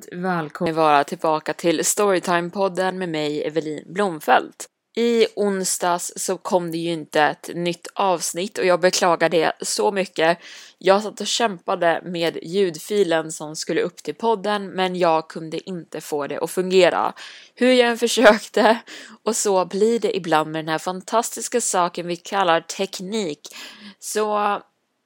Varmt Välkommen vara tillbaka till Storytime-podden med mig Evelin Blomfelt. I onsdags så kom det ju inte ett nytt avsnitt och jag beklagar det så mycket. Jag satt och kämpade med ljudfilen som skulle upp till podden men jag kunde inte få det att fungera. Hur jag än försökte och så blir det ibland med den här fantastiska saken vi kallar teknik. Så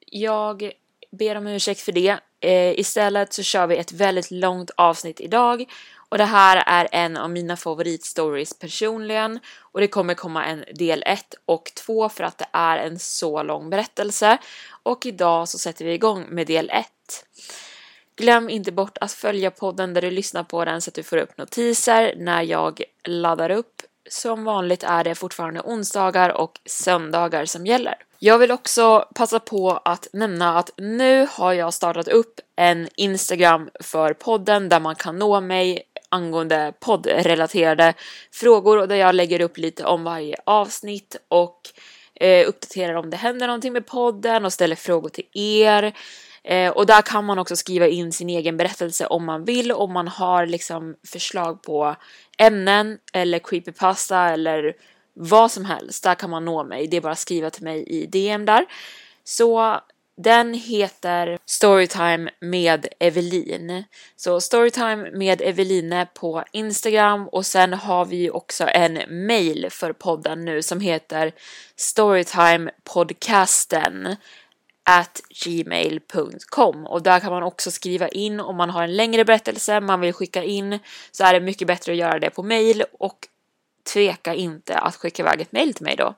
jag ber om ursäkt för det. Eh, istället så kör vi ett väldigt långt avsnitt idag och det här är en av mina favoritstories personligen och det kommer komma en del 1 och 2 för att det är en så lång berättelse och idag så sätter vi igång med del 1. Glöm inte bort att följa podden där du lyssnar på den så att du får upp notiser när jag laddar upp. Som vanligt är det fortfarande onsdagar och söndagar som gäller. Jag vill också passa på att nämna att nu har jag startat upp en Instagram för podden där man kan nå mig angående poddrelaterade frågor och där jag lägger upp lite om varje avsnitt och eh, uppdaterar om det händer någonting med podden och ställer frågor till er. Eh, och där kan man också skriva in sin egen berättelse om man vill, om man har liksom förslag på ämnen eller creepypasta eller vad som helst. Där kan man nå mig. Det är bara att skriva till mig i DM där. Så den heter Storytime med Evelin. Så Storytime med Eveline på Instagram och sen har vi också en mail för podden nu som heter Storytimepodcasten at gmail.com och där kan man också skriva in om man har en längre berättelse man vill skicka in så är det mycket bättre att göra det på mail och tveka inte att skicka iväg ett mail till mig då.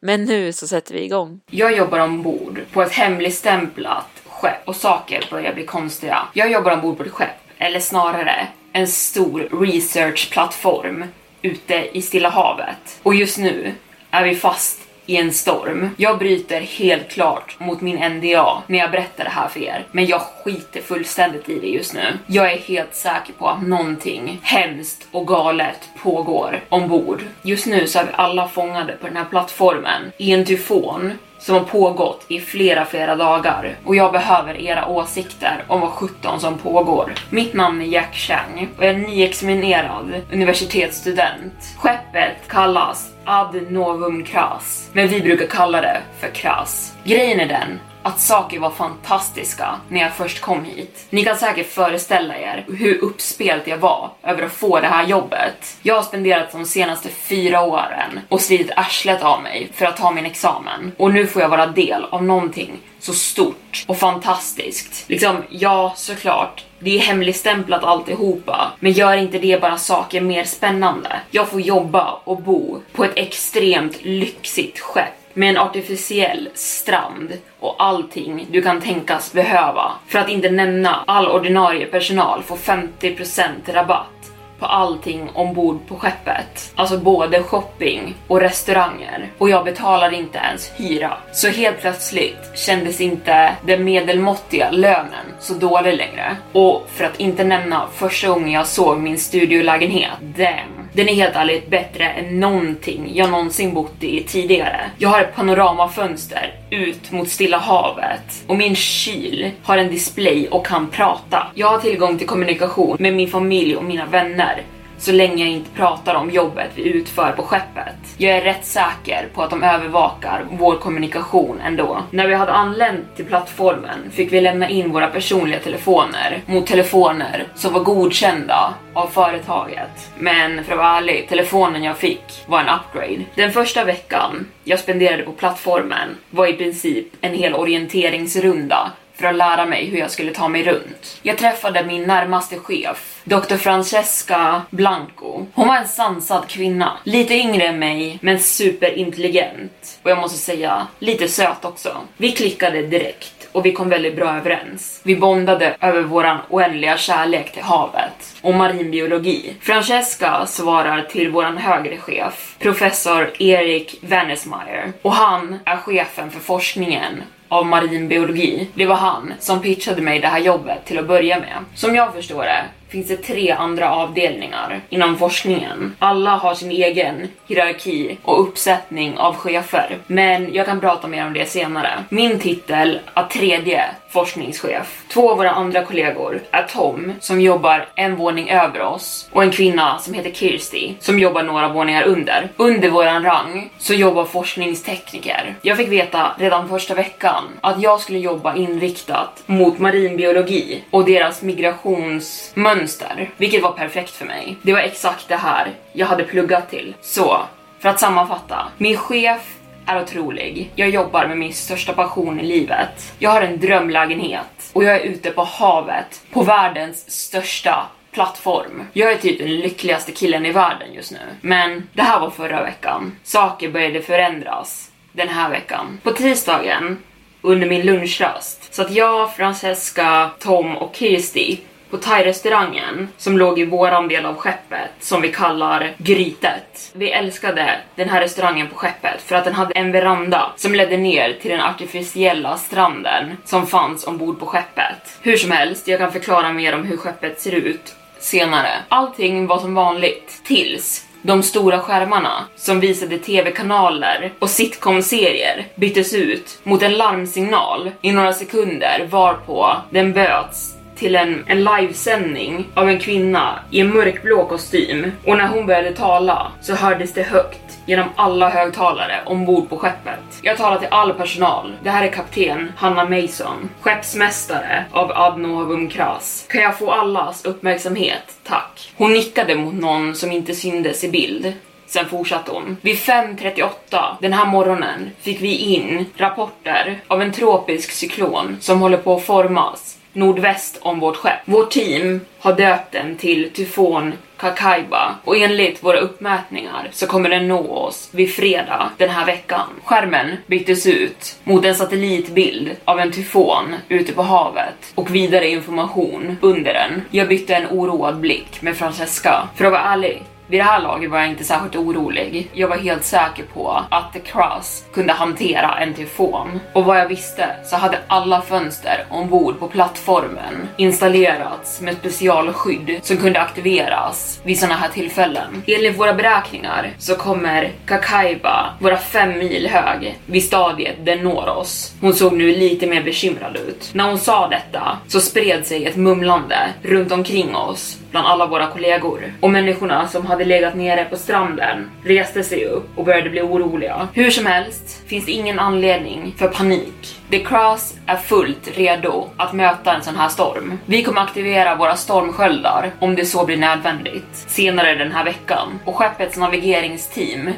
Men nu så sätter vi igång. Jag jobbar ombord på ett hemligstämplat skepp och saker börjar bli konstiga. Jag jobbar ombord på ett skepp, eller snarare en stor researchplattform ute i Stilla havet. Och just nu är vi fast i en storm. Jag bryter helt klart mot min NDA när jag berättar det här för er, men jag skiter fullständigt i det just nu. Jag är helt säker på att någonting hemskt och galet pågår ombord. Just nu så är vi alla fångade på den här plattformen i en tyfon som har pågått i flera, flera dagar och jag behöver era åsikter om vad 17 som pågår. Mitt namn är Jack Chang och jag är nyexaminerad universitetsstudent. Skeppet kallas Ad Novum Kras, men vi brukar kalla det för Kras. Grejen är den att saker var fantastiska när jag först kom hit. Ni kan säkert föreställa er hur uppspelt jag var över att få det här jobbet. Jag har spenderat de senaste fyra åren och slitit arslet av mig för att ta min examen. Och nu får jag vara del av någonting så stort och fantastiskt. Liksom, ja, såklart. Det är hemligstämplat alltihopa, men gör inte det bara saker mer spännande? Jag får jobba och bo på ett extremt lyxigt skepp med en artificiell strand och allting du kan tänkas behöva. För att inte nämna all ordinarie personal får 50% rabatt på allting ombord på skeppet. Alltså både shopping och restauranger. Och jag betalade inte ens hyra. Så helt plötsligt kändes inte den medelmåttiga lönen så dålig längre. Och för att inte nämna första gången jag såg min studiolägenhet, damn. Den är helt ärligt bättre än någonting jag någonsin bott i tidigare. Jag har ett panoramafönster ut mot Stilla havet och min kyl har en display och kan prata. Jag har tillgång till kommunikation med min familj och mina vänner så länge jag inte pratar om jobbet vi utför på skeppet. Jag är rätt säker på att de övervakar vår kommunikation ändå. När vi hade anlänt till plattformen fick vi lämna in våra personliga telefoner mot telefoner som var godkända av företaget. Men för att vara ärlig, telefonen jag fick var en upgrade. Den första veckan jag spenderade på plattformen var i princip en hel orienteringsrunda för att lära mig hur jag skulle ta mig runt. Jag träffade min närmaste chef, Dr. Francesca Blanco. Hon var en sansad kvinna, lite yngre än mig, men superintelligent. Och jag måste säga, lite söt också. Vi klickade direkt och vi kom väldigt bra överens. Vi bondade över våran oändliga kärlek till havet och marinbiologi. Francesca svarar till våran högre chef, professor Erik Wennesmeyer, och han är chefen för forskningen av marinbiologi. Det var han som pitchade mig det här jobbet till att börja med. Som jag förstår det finns det tre andra avdelningar inom forskningen. Alla har sin egen hierarki och uppsättning av chefer, men jag kan prata mer om det senare. Min titel är tredje forskningschef. Två av våra andra kollegor är Tom, som jobbar en våning över oss, och en kvinna som heter Kirsty, som jobbar några våningar under. Under våran rang så jobbar forskningstekniker. Jag fick veta redan första veckan att jag skulle jobba inriktat mot marinbiologi och deras migrationsmönster, vilket var perfekt för mig. Det var exakt det här jag hade pluggat till. Så, för att sammanfatta. Min chef är otrolig. Jag jobbar med min största passion i livet. Jag har en drömlägenhet och jag är ute på havet på världens största plattform. Jag är typ den lyckligaste killen i världen just nu. Men det här var förra veckan. Saker började förändras den här veckan. På tisdagen under min lunchrast så att jag, Francesca, Tom och Kirsty på thai-restaurangen som låg i våran del av skeppet som vi kallar Grytet. Vi älskade den här restaurangen på skeppet för att den hade en veranda som ledde ner till den artificiella stranden som fanns ombord på skeppet. Hur som helst, jag kan förklara mer om hur skeppet ser ut senare. Allting var som vanligt tills de stora skärmarna som visade tv-kanaler och sitcom-serier byttes ut mot en larmsignal i några sekunder varpå den böts till en, en livesändning av en kvinna i en mörkblå kostym och när hon började tala så hördes det högt genom alla högtalare ombord på skeppet. Jag talar till all personal. Det här är kapten Hanna Mason, skeppsmästare av Adnovum Kras. Kan jag få allas uppmärksamhet? Tack. Hon nickade mot någon som inte syndes i bild. Sen fortsatte hon. Vid 5.38 den här morgonen fick vi in rapporter av en tropisk cyklon som håller på att formas nordväst om vårt skepp. Vårt team har döpt den till tyfon Kakaiba och enligt våra uppmätningar så kommer den nå oss vid fredag den här veckan. Skärmen byttes ut mot en satellitbild av en tyfon ute på havet och vidare information under den. Jag bytte en oroad blick med Francesca. För att vara ärlig, vid det här laget var jag inte särskilt orolig. Jag var helt säker på att The Cross kunde hantera en tyfon. Och vad jag visste så hade alla fönster ombord på plattformen installerats med specialskydd som kunde aktiveras vid sådana här tillfällen. Enligt våra beräkningar så kommer Kakaiba vara fem mil hög vid stadiet den når oss. Hon såg nu lite mer bekymrad ut. När hon sa detta så spred sig ett mumlande runt omkring oss bland alla våra kollegor och människorna som hade legat nere på stranden reste sig upp och började bli oroliga. Hur som helst finns det ingen anledning för panik. The Cross är fullt redo att möta en sån här storm. Vi kommer aktivera våra stormsköldar om det så blir nödvändigt senare den här veckan och skeppets navigeringsteam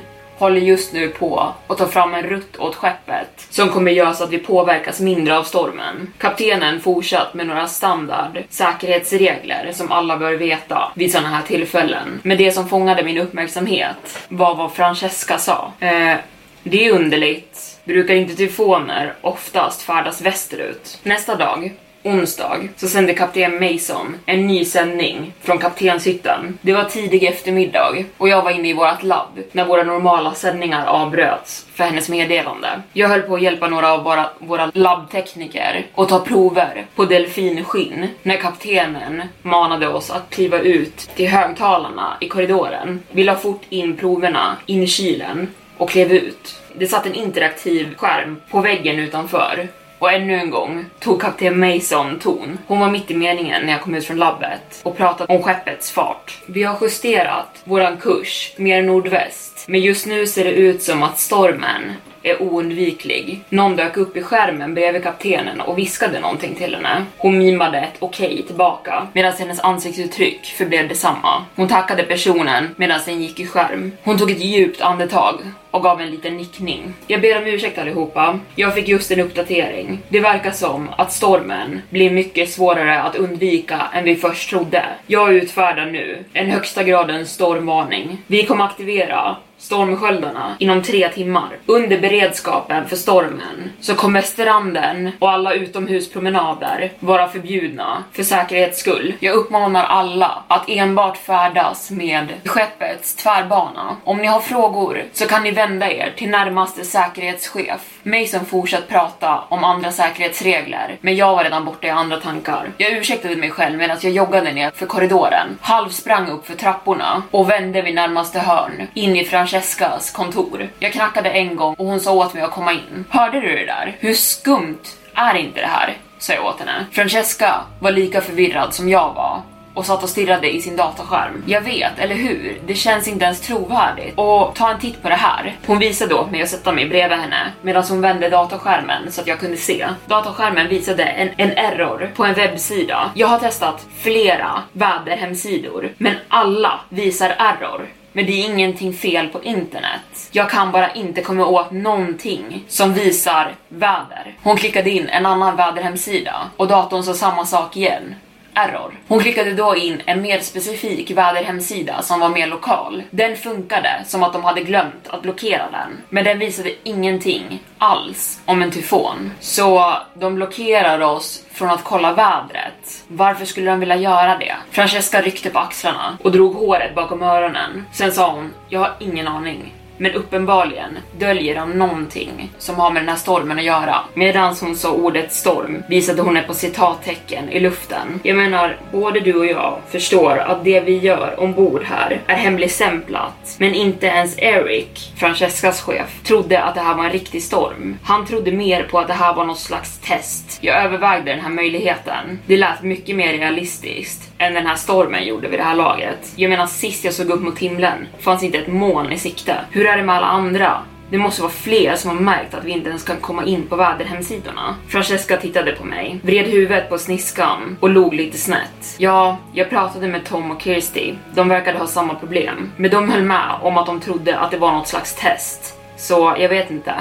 håller just nu på att ta fram en rutt åt skeppet som kommer göra så att vi påverkas mindre av stormen. Kaptenen fortsatt med några standard säkerhetsregler som alla bör veta vid sådana här tillfällen. Men det som fångade min uppmärksamhet var vad Francesca sa. Eh, det är underligt. Brukar inte tyfoner oftast färdas västerut? Nästa dag onsdag så sände kapten Mason en ny sändning från kaptenshytten. Det var tidig eftermiddag och jag var inne i vårt labb när våra normala sändningar avbröts för hennes meddelande. Jag höll på att hjälpa några av våra, våra labbtekniker och ta prover på delfinskinn när kaptenen manade oss att kliva ut till högtalarna i korridoren. Vi la fort in proverna in i kylen och klev ut. Det satt en interaktiv skärm på väggen utanför och ännu en gång tog kapten Mason ton. Hon var mitt i meningen när jag kom ut från labbet och pratade om skeppets fart. Vi har justerat våran kurs mer nordväst, men just nu ser det ut som att stormen är oundviklig. Någon dök upp i skärmen bredvid kaptenen och viskade någonting till henne. Hon mimade ett okej okay tillbaka medan hennes ansiktsuttryck förblev detsamma. Hon tackade personen medan den gick i skärm. Hon tog ett djupt andetag och gav en liten nickning. Jag ber om ursäkt allihopa. Jag fick just en uppdatering. Det verkar som att stormen blir mycket svårare att undvika än vi först trodde. Jag utfärdar nu en högsta gradens stormvarning. Vi kommer aktivera stormsköldarna inom tre timmar. Under beredskapen för stormen så kommer stranden och alla utomhuspromenader vara förbjudna för säkerhets skull. Jag uppmanar alla att enbart färdas med skeppets tvärbana. Om ni har frågor så kan ni vända er till närmaste säkerhetschef. Mason fortsatte prata om andra säkerhetsregler, men jag var redan borta i andra tankar. Jag ursäktade mig själv medan jag joggade ner för korridoren, halvsprang upp för trapporna och vände vid närmaste hörn, in i Francescas kontor. Jag knackade en gång och hon sa åt mig att komma in. Hörde du det där? Hur skumt är inte det här? sa jag åt henne. Francesca var lika förvirrad som jag var och satt och stirrade i sin dataskärm. Jag vet, eller hur? Det känns inte ens trovärdigt. Och ta en titt på det här. Hon visade åt mig att sätta mig bredvid henne medan hon vände dataskärmen så att jag kunde se. Dataskärmen visade en, en error på en webbsida. Jag har testat flera väderhemsidor, men alla visar error. Men det är ingenting fel på internet. Jag kan bara inte komma åt någonting som visar väder. Hon klickade in en annan väderhemsida och datorn sa samma sak igen error. Hon klickade då in en mer specifik väderhemsida som var mer lokal. Den funkade som att de hade glömt att blockera den, men den visade ingenting alls om en tyfon. Så de blockerar oss från att kolla vädret. Varför skulle de vilja göra det? Francesca ryckte på axlarna och drog håret bakom öronen. Sen sa hon, jag har ingen aning men uppenbarligen döljer de någonting som har med den här stormen att göra. Medan hon sa ordet storm visade hon ett på citattecken i luften. Jag menar, både du och jag förstår att det vi gör ombord här är hemligstämplat, men inte ens Eric, Francescas chef, trodde att det här var en riktig storm. Han trodde mer på att det här var något slags test. Jag övervägde den här möjligheten. Det lät mycket mer realistiskt än den här stormen gjorde vid det här laget. Jag menar sist jag såg upp mot himlen fanns inte ett moln i sikte. Hur är det med alla andra? Det måste vara fler som har märkt att vi inte ens kan komma in på väderhemsidorna. Francesca tittade på mig, vred huvudet på sniskan och log lite snett. Ja, jag pratade med Tom och Kirsty. De verkade ha samma problem. Men de höll med om att de trodde att det var något slags test. Så jag vet inte.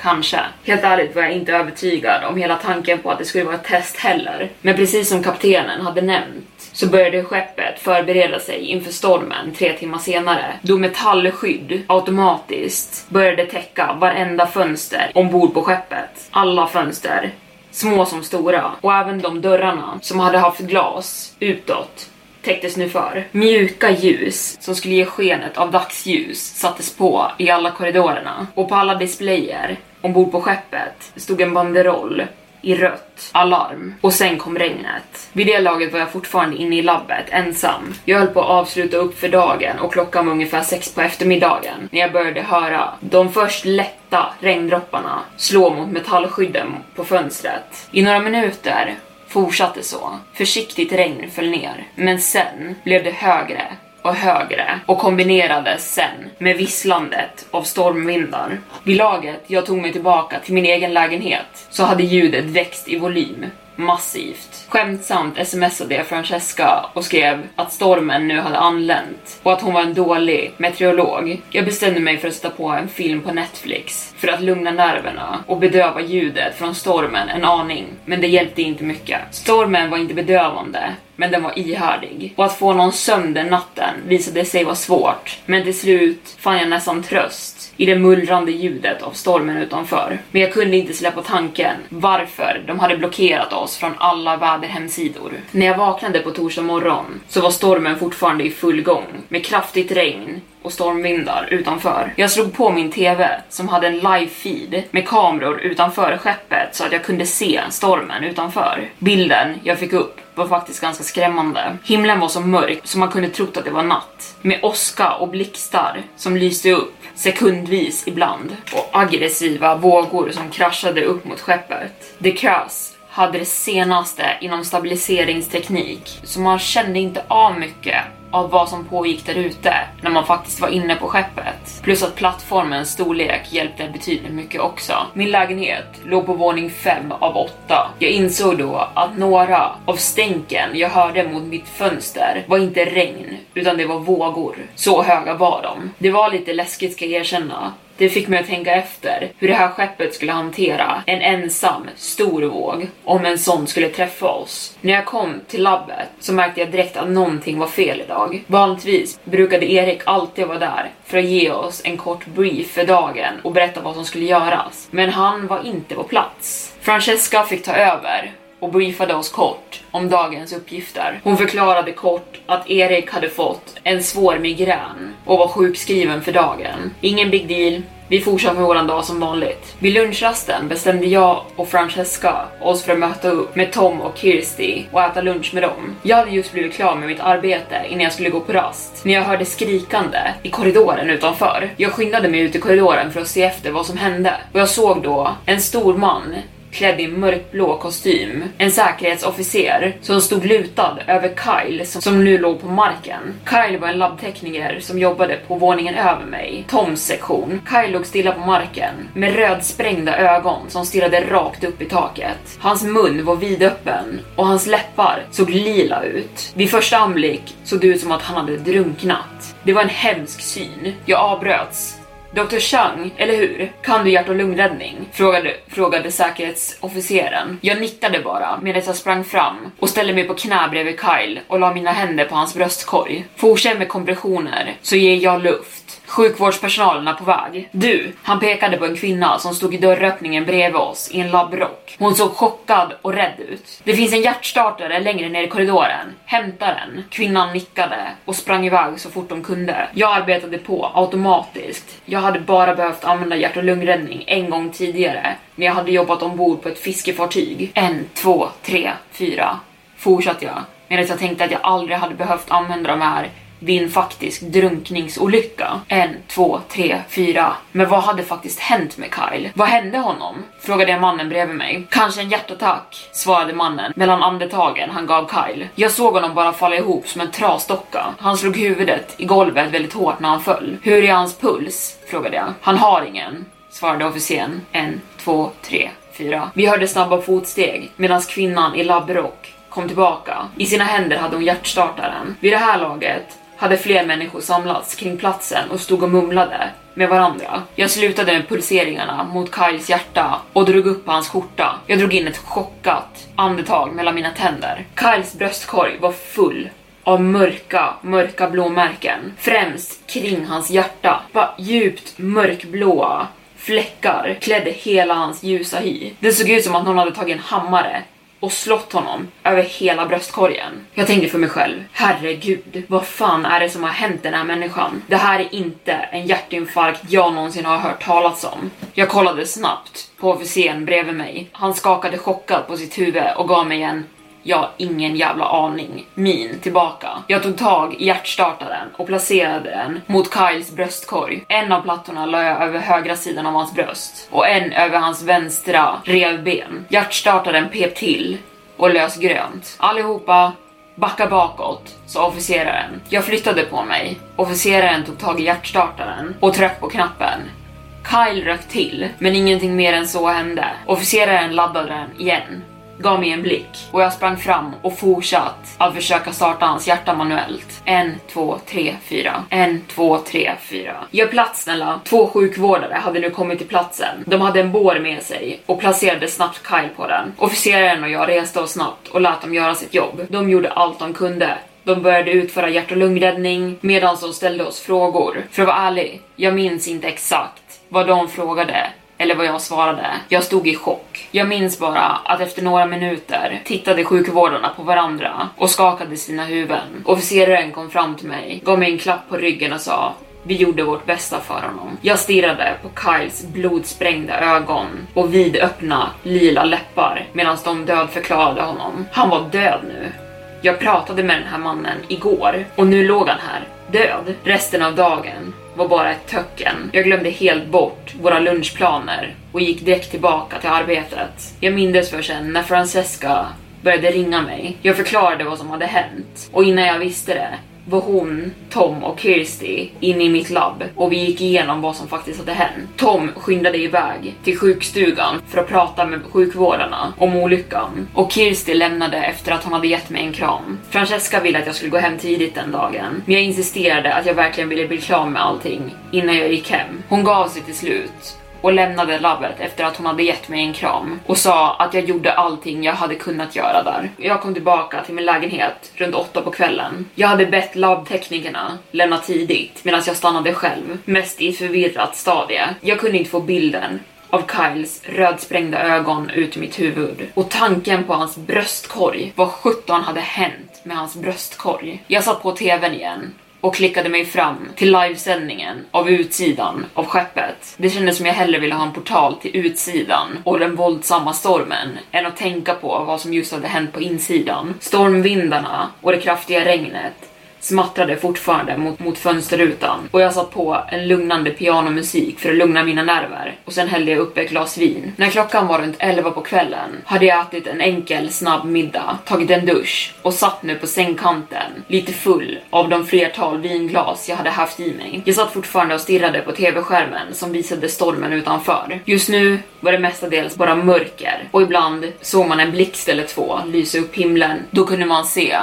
Kanske. Helt ärligt var jag inte övertygad om hela tanken på att det skulle vara ett test heller. Men precis som kaptenen hade nämnt så började skeppet förbereda sig inför stormen tre timmar senare då metallskydd automatiskt började täcka varenda fönster ombord på skeppet. Alla fönster, små som stora, och även de dörrarna som hade haft glas utåt täcktes nu för. Mjuka ljus som skulle ge skenet av dagsljus sattes på i alla korridorerna och på alla displayer ombord på skeppet stod en banderoll i rött, alarm och sen kom regnet. Vid det laget var jag fortfarande inne i labbet, ensam. Jag höll på att avsluta upp för dagen och klockan var ungefär sex på eftermiddagen när jag började höra de först lätta regndropparna slå mot metallskydden på fönstret. I några minuter fortsatte så. Försiktigt regn föll ner, men sen blev det högre och högre och kombinerades sen med visslandet av stormvindar. Vid laget jag tog mig tillbaka till min egen lägenhet så hade ljudet växt i volym massivt. Skämtsamt smsade jag Francesca och skrev att stormen nu hade anlänt och att hon var en dålig meteorolog. Jag bestämde mig för att sätta på en film på Netflix för att lugna nerverna och bedöva ljudet från stormen en aning, men det hjälpte inte mycket. Stormen var inte bedövande, men den var ihärdig. Och att få någon sömn den natten visade sig vara svårt, men till slut fann jag nästan tröst i det mullrande ljudet av stormen utanför. Men jag kunde inte släppa tanken varför de hade blockerat oss från alla väderhemsidor. När jag vaknade på torsdag morgon så var stormen fortfarande i full gång med kraftigt regn och stormvindar utanför. Jag slog på min TV som hade en live-feed med kameror utanför skeppet så att jag kunde se stormen utanför. Bilden jag fick upp var faktiskt ganska skrämmande. Himlen var så mörk så man kunde trott att det var natt. Med åska och blixtar som lyste upp sekundvis ibland och aggressiva vågor som kraschade upp mot skeppet. The Crass hade det senaste inom stabiliseringsteknik, så man kände inte av mycket av vad som pågick där ute när man faktiskt var inne på skeppet. Plus att plattformens storlek hjälpte betydligt mycket också. Min lägenhet låg på våning 5 av 8. Jag insåg då att några av stänken jag hörde mot mitt fönster var inte regn, utan det var vågor. Så höga var de. Det var lite läskigt ska jag erkänna, det fick mig att tänka efter hur det här skeppet skulle hantera en ensam, stor våg om en sån skulle träffa oss. När jag kom till labbet så märkte jag direkt att någonting var fel idag. Vanligtvis brukade Erik alltid vara där för att ge oss en kort brief för dagen och berätta vad som skulle göras. Men han var inte på plats. Francesca fick ta över och briefade oss kort om dagens uppgifter. Hon förklarade kort att Erik hade fått en svår migrän och var sjukskriven för dagen. Ingen big deal, vi fortsatte med våran dag som vanligt. Vid lunchrasten bestämde jag och Francesca oss för att möta upp med Tom och Kirsty och äta lunch med dem. Jag hade just blivit klar med mitt arbete innan jag skulle gå på rast när jag hörde skrikande i korridoren utanför. Jag skyndade mig ut i korridoren för att se efter vad som hände och jag såg då en stor man klädd i mörkblå kostym, en säkerhetsofficer som stod lutad över Kyle som, som nu låg på marken. Kyle var en labbtekniker som jobbade på våningen över mig, Toms sektion. Kyle låg stilla på marken med rödsprängda ögon som stirrade rakt upp i taket. Hans mun var vidöppen och hans läppar såg lila ut. Vid första anblick såg det ut som att han hade drunknat. Det var en hemsk syn. Jag avbröts Dr Chang, eller hur? Kan du hjärt och lungräddning? Frågade, frågade säkerhetsofficeren. Jag nickade bara medan jag sprang fram och ställde mig på knä bredvid Kyle och la mina händer på hans bröstkorg. Fortsätt med kompressioner så ger jag luft. Sjukvårdspersonalen är på väg. Du, han pekade på en kvinna som stod i dörröppningen bredvid oss i en labbrock. Hon såg chockad och rädd ut. Det finns en hjärtstartare längre ner i korridoren. Hämta den. Kvinnan nickade och sprang iväg så fort de kunde. Jag arbetade på automatiskt. Jag hade bara behövt använda hjärt och lungräddning en gång tidigare när jag hade jobbat ombord på ett fiskefartyg. En, två, tre, fyra. Fortsatte jag medan jag tänkte att jag aldrig hade behövt använda de här vid en faktisk drunkningsolycka. En, två, tre, fyra. Men vad hade faktiskt hänt med Kyle? Vad hände honom? Frågade jag mannen bredvid mig. Kanske en hjärtattack, svarade mannen mellan andetagen han gav Kyle. Jag såg honom bara falla ihop som en trasdocka. Han slog huvudet i golvet väldigt hårt när han föll. Hur är hans puls? frågade jag. Han har ingen, svarade officeren. En, två, tre, fyra. Vi hörde snabba fotsteg medan kvinnan i labbrock kom tillbaka. I sina händer hade hon hjärtstartaren. Vid det här laget hade fler människor samlats kring platsen och stod och mumlade med varandra. Jag slutade med pulseringarna mot Kyles hjärta och drog upp hans skjorta. Jag drog in ett chockat andetag mellan mina tänder. Kyles bröstkorg var full av mörka, mörka blåmärken. Främst kring hans hjärta. Bara djupt mörkblåa fläckar klädde hela hans ljusa hy. Det såg ut som att någon hade tagit en hammare och slått honom över hela bröstkorgen. Jag tänkte för mig själv, herregud, vad fan är det som har hänt den här människan? Det här är inte en hjärtinfarkt jag någonsin har hört talas om. Jag kollade snabbt på officeren bredvid mig. Han skakade chockad på sitt huvud och gav mig en jag har ingen jävla aning. Min tillbaka. Jag tog tag i hjärtstartaren och placerade den mot Kyles bröstkorg. En av plattorna la jag över högra sidan av hans bröst och en över hans vänstra revben. Hjärtstartaren pep till och lös grönt. Allihopa Backa bakåt, sa officeraren. Jag flyttade på mig. Officeraren tog tag i hjärtstartaren och tryckte på knappen. Kyle rök till, men ingenting mer än så hände. Officeraren laddade den igen gav mig en blick och jag sprang fram och fortsatt att försöka starta hans hjärta manuellt. En, två, tre, fyra. En, två, tre, fyra. Gör plats snälla. Två sjukvårdare hade nu kommit till platsen. De hade en bår med sig och placerade snabbt Kyle på den. Officeraren och jag reste oss snabbt och lät dem göra sitt jobb. De gjorde allt de kunde de började utföra hjärt och lungräddning medan de ställde oss frågor. För att vara ärlig, jag minns inte exakt vad de frågade eller vad jag svarade. Jag stod i chock. Jag minns bara att efter några minuter tittade sjukvårdarna på varandra och skakade sina huvuden. Officeraren kom fram till mig, gav mig en klapp på ryggen och sa vi gjorde vårt bästa för honom. Jag stirrade på Kyles blodsprängda ögon och vidöppna lila läppar medan de dödförklarade honom. Han var död nu. Jag pratade med den här mannen igår och nu låg han här, död. Resten av dagen var bara ett töcken. Jag glömde helt bort våra lunchplaner och gick direkt tillbaka till arbetet. Jag mindes för sen när Francesca började ringa mig. Jag förklarade vad som hade hänt och innan jag visste det var hon, Tom och Kirsty inne i mitt labb och vi gick igenom vad som faktiskt hade hänt. Tom skyndade iväg till sjukstugan för att prata med sjukvårdarna om olyckan och Kirsty lämnade efter att hon hade gett mig en kram. Francesca ville att jag skulle gå hem tidigt den dagen, men jag insisterade att jag verkligen ville bli klar med allting innan jag gick hem. Hon gav sig till slut och lämnade labbet efter att hon hade gett mig en kram och sa att jag gjorde allting jag hade kunnat göra där. Jag kom tillbaka till min lägenhet runt åtta på kvällen. Jag hade bett labbteknikerna lämna tidigt medan jag stannade själv, mest i ett förvirrat stadie. Jag kunde inte få bilden av Kyles rödsprängda ögon ut i mitt huvud och tanken på hans bröstkorg. Vad sjutton hade hänt med hans bröstkorg? Jag satt på tvn igen och klickade mig fram till livesändningen av utsidan av skeppet. Det kändes som jag hellre ville ha en portal till utsidan och den våldsamma stormen än att tänka på vad som just hade hänt på insidan. Stormvindarna och det kraftiga regnet smattrade fortfarande mot, mot fönsterrutan och jag satt på en lugnande pianomusik för att lugna mina nerver och sen hällde jag upp ett glas vin. När klockan var runt 11 på kvällen hade jag ätit en enkel snabb middag, tagit en dusch och satt nu på sängkanten lite full av de flertal vinglas jag hade haft i mig. Jag satt fortfarande och stirrade på tv-skärmen som visade stormen utanför. Just nu var det mestadels bara mörker och ibland såg man en blixt eller två lysa upp himlen. Då kunde man se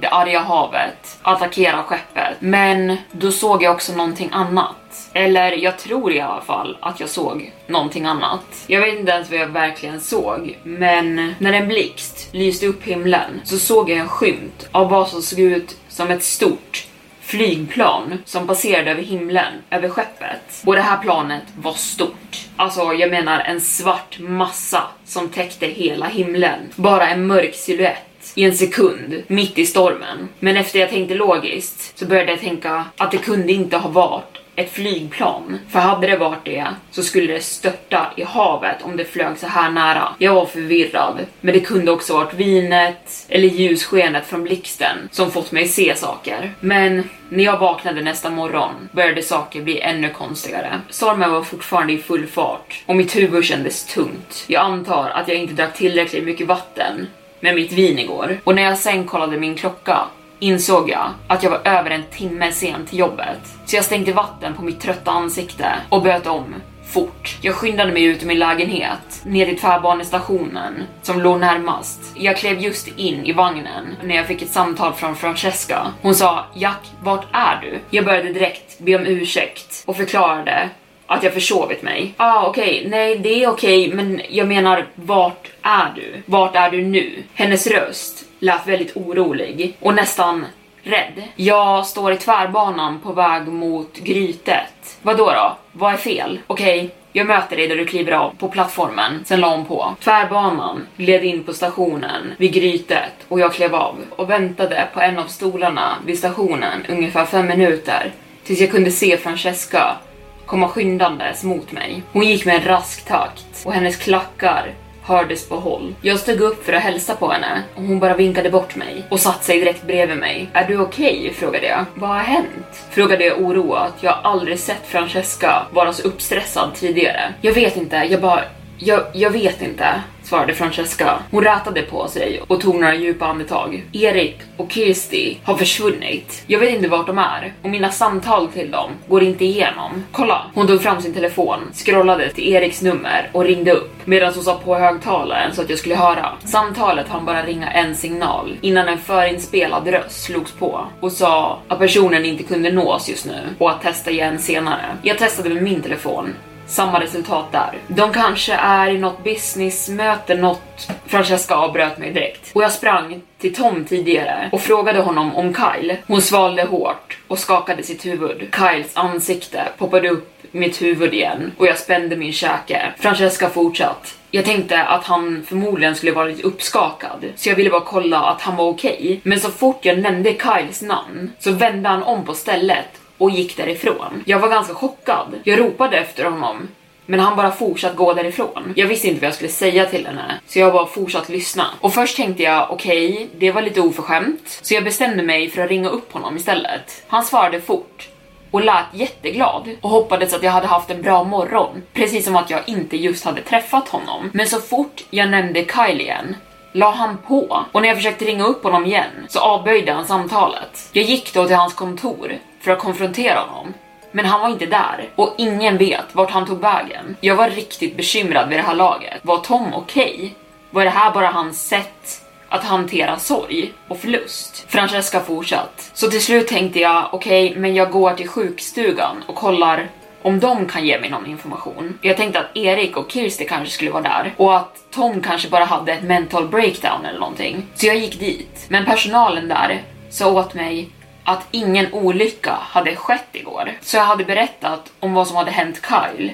det arga havet attackera skeppet. Men då såg jag också någonting annat. Eller jag tror i alla fall att jag såg någonting annat. Jag vet inte ens vad jag verkligen såg, men när en blixt lyste upp himlen så såg jag en skymt av vad som såg ut som ett stort flygplan som passerade över himlen, över skeppet. Och det här planet var stort. Alltså, jag menar en svart massa som täckte hela himlen. Bara en mörk silhuett i en sekund, mitt i stormen. Men efter jag tänkte logiskt så började jag tänka att det kunde inte ha varit ett flygplan. För hade det varit det så skulle det störta i havet om det flög så här nära. Jag var förvirrad, men det kunde också varit vinet eller ljusskenet från blixten som fått mig se saker. Men när jag vaknade nästa morgon började saker bli ännu konstigare. Stormen var fortfarande i full fart och mitt huvud kändes tungt. Jag antar att jag inte drack tillräckligt mycket vatten med mitt vin igår och när jag sen kollade min klocka insåg jag att jag var över en timme sen till jobbet. Så jag stängde vatten på mitt trötta ansikte och böt om fort. Jag skyndade mig ut ur min lägenhet, ner till tvärbanestationen som låg närmast. Jag klev just in i vagnen när jag fick ett samtal från Francesca. Hon sa “Jack, vart är du?” Jag började direkt be om ursäkt och förklarade att jag försovit mig. Ah, okej, okay. nej det är okej, okay, men jag menar vart är du? Vart är du nu? Hennes röst lät väldigt orolig och nästan rädd. Jag står i tvärbanan på väg mot Grytet. Vadå då? Vad är fel? Okej, okay. Jag möter dig där du kliver av på plattformen, sen la hon på. Tvärbanan gled in på stationen vid Grytet och jag klev av och väntade på en av stolarna vid stationen ungefär fem minuter tills jag kunde se Francesca komma skyndandes mot mig. Hon gick med en rask takt och hennes klackar hördes på håll. Jag steg upp för att hälsa på henne och hon bara vinkade bort mig och satte sig direkt bredvid mig. Är du okej? Okay? frågade jag. Vad har hänt? Frågade jag oroat. Jag har aldrig sett Francesca vara så uppstressad tidigare. Jag vet inte, jag bara... Jag, jag vet inte svarade Francesca. Hon rätade på sig och tog några djupa andetag. Erik och Kirsty har försvunnit. Jag vet inte vart de är och mina samtal till dem går inte igenom. Kolla! Hon tog fram sin telefon, scrollade till Eriks nummer och ringde upp medan hon sa på högtalaren så att jag skulle höra. Samtalet hann bara ringa en signal innan en förinspelad röst slogs på och sa att personen inte kunde nås just nu och att testa igen senare. Jag testade med min telefon samma resultat där. De kanske är i något businessmöte, något... Francesca avbröt mig direkt. Och jag sprang till Tom tidigare och frågade honom om Kyle. Hon svalde hårt och skakade sitt huvud. Kyles ansikte poppade upp mitt huvud igen och jag spände min käke. Francesca fortsatt. Jag tänkte att han förmodligen skulle vara lite uppskakad, så jag ville bara kolla att han var okej. Okay. Men så fort jag nämnde Kyles namn så vände han om på stället och gick därifrån. Jag var ganska chockad. Jag ropade efter honom, Men han bara fortsatte gå därifrån. Jag visste inte vad jag skulle säga till henne, så jag bara fortsatte lyssna. Och först tänkte jag, okej, okay, det var lite oförskämt. Så jag bestämde mig för att ringa upp honom istället. Han svarade fort och lät jätteglad och hoppades att jag hade haft en bra morgon. Precis som att jag inte just hade träffat honom. Men så fort jag nämnde Kyle igen la han på och när jag försökte ringa upp honom igen så avböjde han samtalet. Jag gick då till hans kontor för att konfrontera honom. Men han var inte där och ingen vet vart han tog vägen. Jag var riktigt bekymrad vid det här laget. Var Tom okej? Okay? Var det här bara hans sätt att hantera sorg och förlust. Francesca fortsatt. Så till slut tänkte jag, okej, okay, men jag går till sjukstugan och kollar om de kan ge mig någon information. Jag tänkte att Erik och Kirsti kanske skulle vara där och att Tom kanske bara hade ett mental breakdown eller någonting. Så jag gick dit. Men personalen där sa åt mig att ingen olycka hade skett igår. Så jag hade berättat om vad som hade hänt Kyle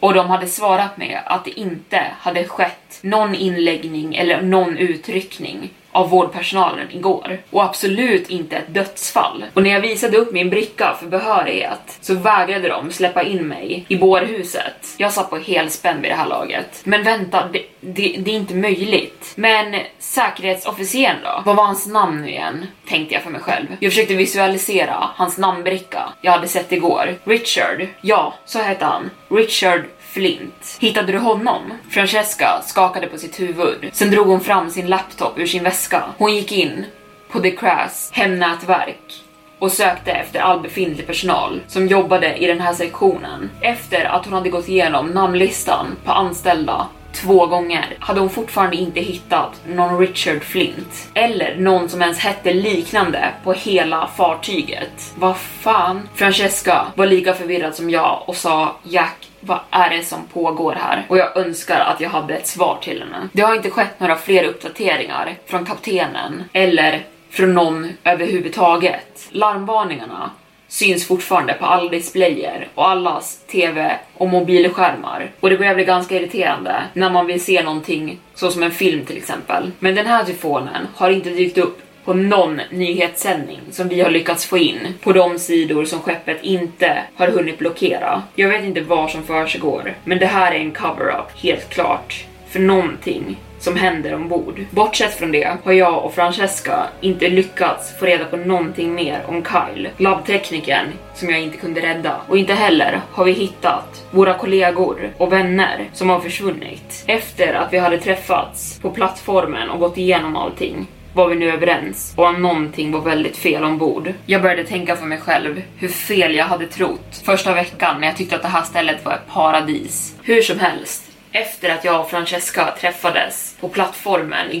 och de hade svarat med att det inte hade skett någon inläggning eller någon utryckning av vårdpersonalen igår. Och absolut inte ett dödsfall. Och när jag visade upp min bricka för behörighet så vägrade de släppa in mig i bårhuset. Jag satt på helspänn vid det här laget. Men vänta, det, det, det är inte möjligt. Men säkerhetsofficeren då? Vad var hans namn nu igen? Tänkte jag för mig själv. Jag försökte visualisera hans namnbricka jag hade sett igår. Richard. Ja, så hette han. Richard Flint. Hittade du honom? Francesca skakade på sitt huvud. Sen drog hon fram sin laptop ur sin väska. Hon gick in på The Crass hemnätverk och sökte efter all befintlig personal som jobbade i den här sektionen. Efter att hon hade gått igenom namnlistan på anställda två gånger hade hon fortfarande inte hittat någon Richard Flint eller någon som ens hette liknande på hela fartyget. Vad fan? Francesca var lika förvirrad som jag och sa Jack, vad är det som pågår här? Och jag önskar att jag hade ett svar till henne. Det har inte skett några fler uppdateringar från kaptenen eller från någon överhuvudtaget. Larmvarningarna syns fortfarande på alla displayer och allas TV och mobilskärmar. Och det börjar bli ganska irriterande när man vill se någonting så som en film till exempel. Men den här tyfonen har inte dykt upp på någon nyhetssändning som vi har lyckats få in på de sidor som skeppet inte har hunnit blockera. Jag vet inte vad som försiggår, men det här är en cover-up, helt klart, för någonting som händer ombord. Bortsett från det har jag och Francesca inte lyckats få reda på någonting mer om Kyle, labbteknikern som jag inte kunde rädda. Och inte heller har vi hittat våra kollegor och vänner som har försvunnit. Efter att vi hade träffats på plattformen och gått igenom allting var vi nu överens och om någonting var väldigt fel ombord. Jag började tänka för mig själv hur fel jag hade trott första veckan när jag tyckte att det här stället var ett paradis. Hur som helst, efter att jag och Francesca träffades på plattformen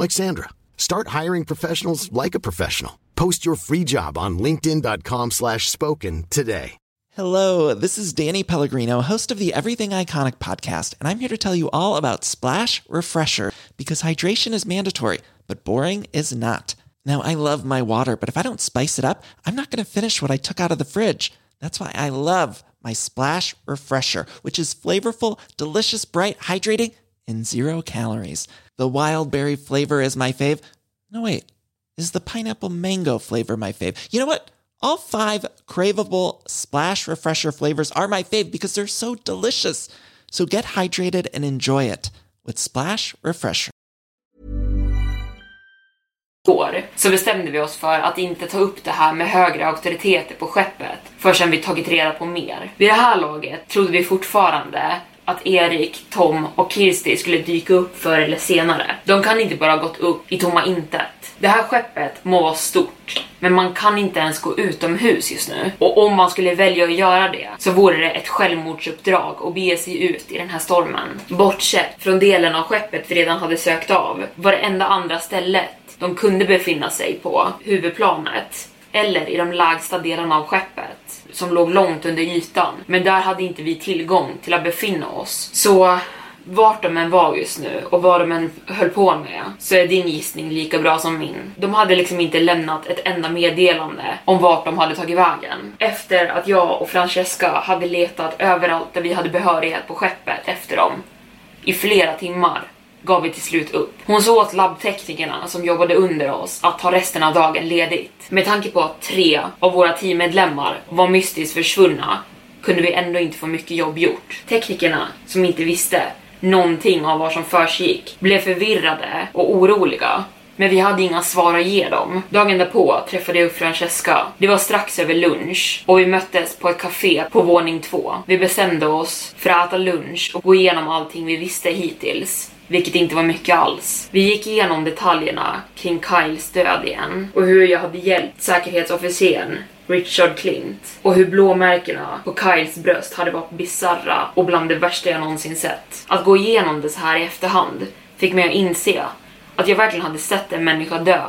Like Sandra. Start hiring professionals like a professional. Post your free job on linkedin.com slash spoken today. Hello, this is Danny Pellegrino, host of the Everything Iconic podcast, and I'm here to tell you all about Splash Refresher because hydration is mandatory, but boring is not. Now, I love my water, but if I don't spice it up, I'm not going to finish what I took out of the fridge. That's why I love my Splash Refresher, which is flavorful, delicious, bright, hydrating, and zero calories. The wild berry flavor is my fave. No, wait, is the pineapple mango flavor my fave? You know what? All five craveable Splash Refresher flavors are my fave because they're so delicious. So get hydrated and enjoy it with Splash Refresher. Går, så bestämde vi oss för att inte ta upp det här med högre auktoriteter på skeppet förrän vi tagit reda på mer. Vid det här laget trodde vi fortfarande att Erik, Tom och Kirsti skulle dyka upp förr eller senare. De kan inte bara ha gått upp i tomma intet. Det här skeppet må vara stort, men man kan inte ens gå utomhus just nu. Och om man skulle välja att göra det så vore det ett självmordsuppdrag att bege sig ut i den här stormen. Bortsett från delen av skeppet vi redan hade sökt av var det enda andra stället de kunde befinna sig på huvudplanet eller i de lägsta delarna av skeppet som låg långt under ytan. Men där hade inte vi tillgång till att befinna oss. Så vart de än var just nu och vad de än höll på med så är din gissning lika bra som min. De hade liksom inte lämnat ett enda meddelande om vart de hade tagit vägen. Efter att jag och Francesca hade letat överallt där vi hade behörighet på skeppet efter dem i flera timmar gav vi till slut upp. Hon sa åt labbteknikerna som jobbade under oss att ta resten av dagen ledigt. Med tanke på att tre av våra teammedlemmar var mystiskt försvunna kunde vi ändå inte få mycket jobb gjort. Teknikerna, som inte visste någonting av vad som försiggick, blev förvirrade och oroliga. Men vi hade inga svar att ge dem. Dagen därpå träffade jag upp Francesca. Det var strax över lunch och vi möttes på ett café på våning två. Vi bestämde oss för att äta lunch och gå igenom allting vi visste hittills vilket inte var mycket alls. Vi gick igenom detaljerna kring Kyles död igen och hur jag hade hjälpt säkerhetsofficeren Richard Clint och hur blåmärkena på Kyles bröst hade varit bizarra och bland det värsta jag någonsin sett. Att gå igenom det så här i efterhand fick mig att inse att jag verkligen hade sett en människa dö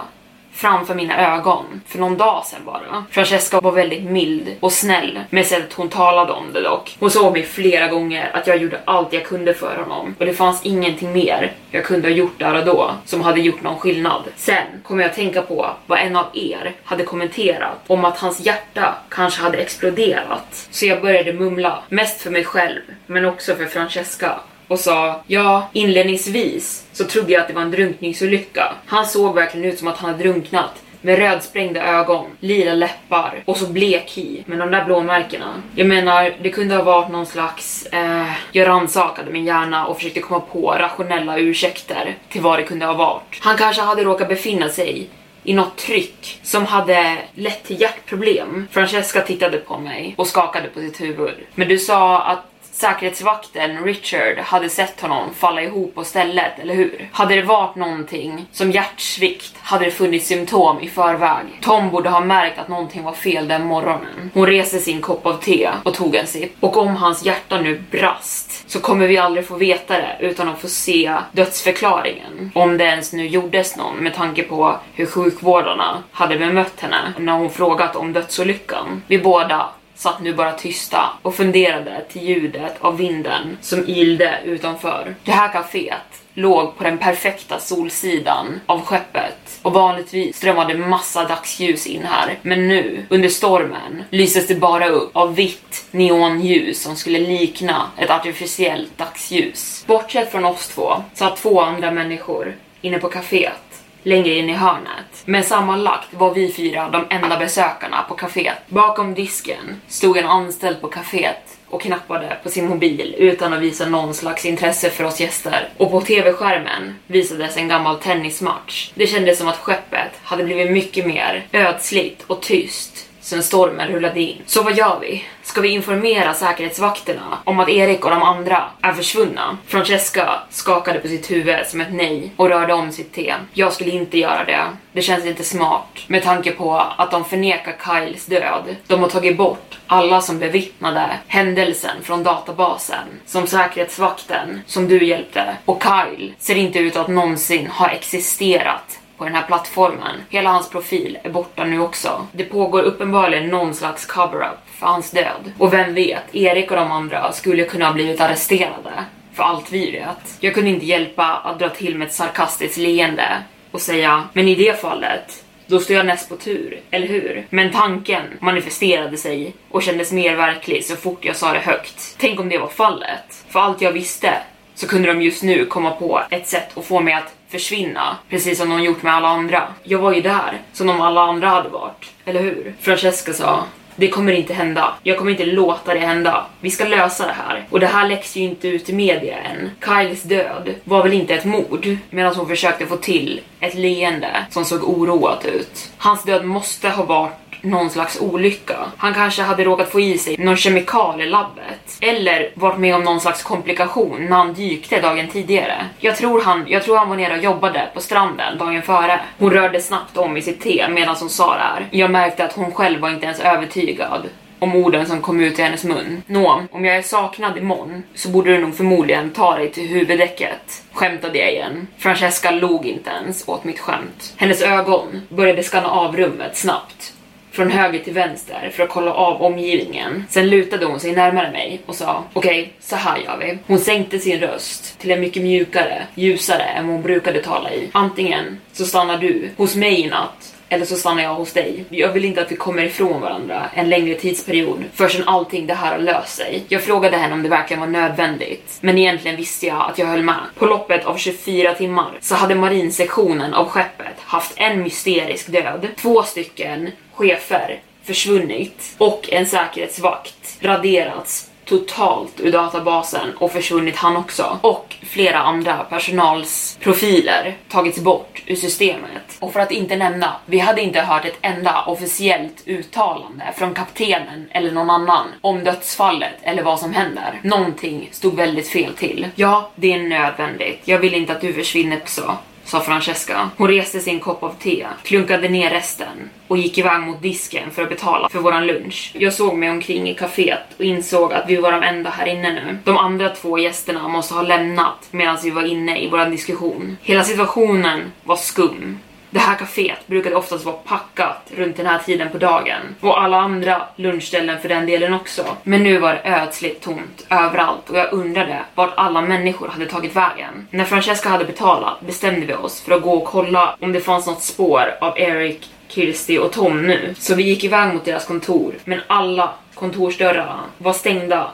framför mina ögon för någon dag sedan bara. Francesca var väldigt mild och snäll med sättet hon talade om det dock. Hon såg mig flera gånger att jag gjorde allt jag kunde för honom och det fanns ingenting mer jag kunde ha gjort där och då som hade gjort någon skillnad. Sen kom jag att tänka på vad en av er hade kommenterat om att hans hjärta kanske hade exploderat. Så jag började mumla, mest för mig själv men också för Francesca och sa ja, inledningsvis så trodde jag att det var en drunkningsolycka. Han såg verkligen ut som att han hade drunknat med rödsprängda ögon, lila läppar och så blek hy med de där blåmärkena. Jag menar, det kunde ha varit någon slags... Eh, jag rannsakade min hjärna och försökte komma på rationella ursäkter till vad det kunde ha varit. Han kanske hade råkat befinna sig i något tryck som hade lett till hjärtproblem. Francesca tittade på mig och skakade på sitt huvud. Men du sa att säkerhetsvakten Richard hade sett honom falla ihop på stället, eller hur? Hade det varit någonting som hjärtsvikt hade det funnits symptom i förväg. Tom borde ha märkt att någonting var fel den morgonen. Hon reste sin kopp av te och tog en sipp. Och om hans hjärta nu brast så kommer vi aldrig få veta det utan att få se dödsförklaringen. Om det ens nu gjordes någon med tanke på hur sjukvårdarna hade bemött henne när hon frågat om dödsolyckan. Vi båda satt nu bara tysta och funderade till ljudet av vinden som ylde utanför. Det här kaféet låg på den perfekta solsidan av skeppet och vanligtvis strömmade massa dagsljus in här. Men nu, under stormen, lyses det bara upp av vitt neonljus som skulle likna ett artificiellt dagsljus. Bortsett från oss två satt två andra människor inne på kaféet längre in i hörnet. Men sammanlagt var vi fyra de enda besökarna på kaféet. Bakom disken stod en anställd på kaféet och knappade på sin mobil utan att visa någon slags intresse för oss gäster. Och på tv-skärmen visades en gammal tennismatch. Det kändes som att skeppet hade blivit mycket mer ödsligt och tyst Sen stormen rullade in. Så vad gör vi? Ska vi informera säkerhetsvakterna om att Erik och de andra är försvunna? Francesca skakade på sitt huvud som ett nej och rörde om sitt te. Jag skulle inte göra det. Det känns inte smart med tanke på att de förnekar Kyles död. De har tagit bort alla som bevittnade händelsen från databasen. Som säkerhetsvakten som du hjälpte och Kyle ser inte ut att någonsin ha existerat på den här plattformen. Hela hans profil är borta nu också. Det pågår uppenbarligen någon slags cover-up för hans död. Och vem vet, Erik och de andra skulle kunna ha blivit arresterade. För allt vi vet. Jag kunde inte hjälpa att dra till med ett sarkastiskt leende och säga, men i det fallet då står jag näst på tur, eller hur? Men tanken manifesterade sig och kändes mer verklig så fort jag sa det högt. Tänk om det var fallet. För allt jag visste så kunde de just nu komma på ett sätt att få mig att försvinna, precis som de gjort med alla andra. Jag var ju där, som om alla andra hade varit, eller hur? Francesca sa, det kommer inte hända. Jag kommer inte låta det hända. Vi ska lösa det här. Och det här läcks ju inte ut i media än. Kyles död var väl inte ett mord? Medan hon försökte få till ett leende som såg oroat ut. Hans död måste ha varit någon slags olycka. Han kanske hade råkat få i sig någon kemikal i labbet. Eller varit med om någon slags komplikation när han dykte dagen tidigare. Jag tror han, jag tror han var nere och jobbade på stranden dagen före. Hon rörde snabbt om i sitt te medan hon sa det här. Jag märkte att hon själv var inte ens övertygad om orden som kom ut i hennes mun. Nå, om jag är saknad imorgon så borde du nog förmodligen ta dig till huvuddäcket. Skämtade jag igen. Francesca log inte ens åt mitt skämt. Hennes ögon började skanna av rummet snabbt från höger till vänster för att kolla av omgivningen. Sen lutade hon sig närmare mig och sa okej, okay, så här gör vi. Hon sänkte sin röst till en mycket mjukare, ljusare än vad hon brukade tala i. Antingen så stannar du hos mig i natt eller så stannar jag hos dig. Jag vill inte att vi kommer ifrån varandra en längre tidsperiod förrän allting det här har löst sig. Jag frågade henne om det verkligen var nödvändigt, men egentligen visste jag att jag höll med. På loppet av 24 timmar så hade marinsektionen av skeppet haft en mysterisk död, två stycken chefer försvunnit och en säkerhetsvakt raderats totalt ur databasen och försvunnit han också. Och flera andra personalsprofiler tagits bort ur systemet. Och för att inte nämna, vi hade inte hört ett enda officiellt uttalande från kaptenen eller någon annan om dödsfallet eller vad som händer. Någonting stod väldigt fel till. Ja, det är nödvändigt. Jag vill inte att du försvinner också sa Francesca. Hon reste sin kopp av te, klunkade ner resten och gick iväg mot disken för att betala för våran lunch. Jag såg mig omkring i kaféet och insåg att vi var de enda här inne nu. De andra två gästerna måste ha lämnat medan vi var inne i våran diskussion. Hela situationen var skum. Det här kaféet brukade oftast vara packat runt den här tiden på dagen. Och alla andra lunchställen för den delen också. Men nu var det ödsligt tomt överallt och jag undrade vart alla människor hade tagit vägen. När Francesca hade betalat bestämde vi oss för att gå och kolla om det fanns något spår av Eric, Kirsty och Tom nu. Så vi gick iväg mot deras kontor. Men alla kontorsdörrar var stängda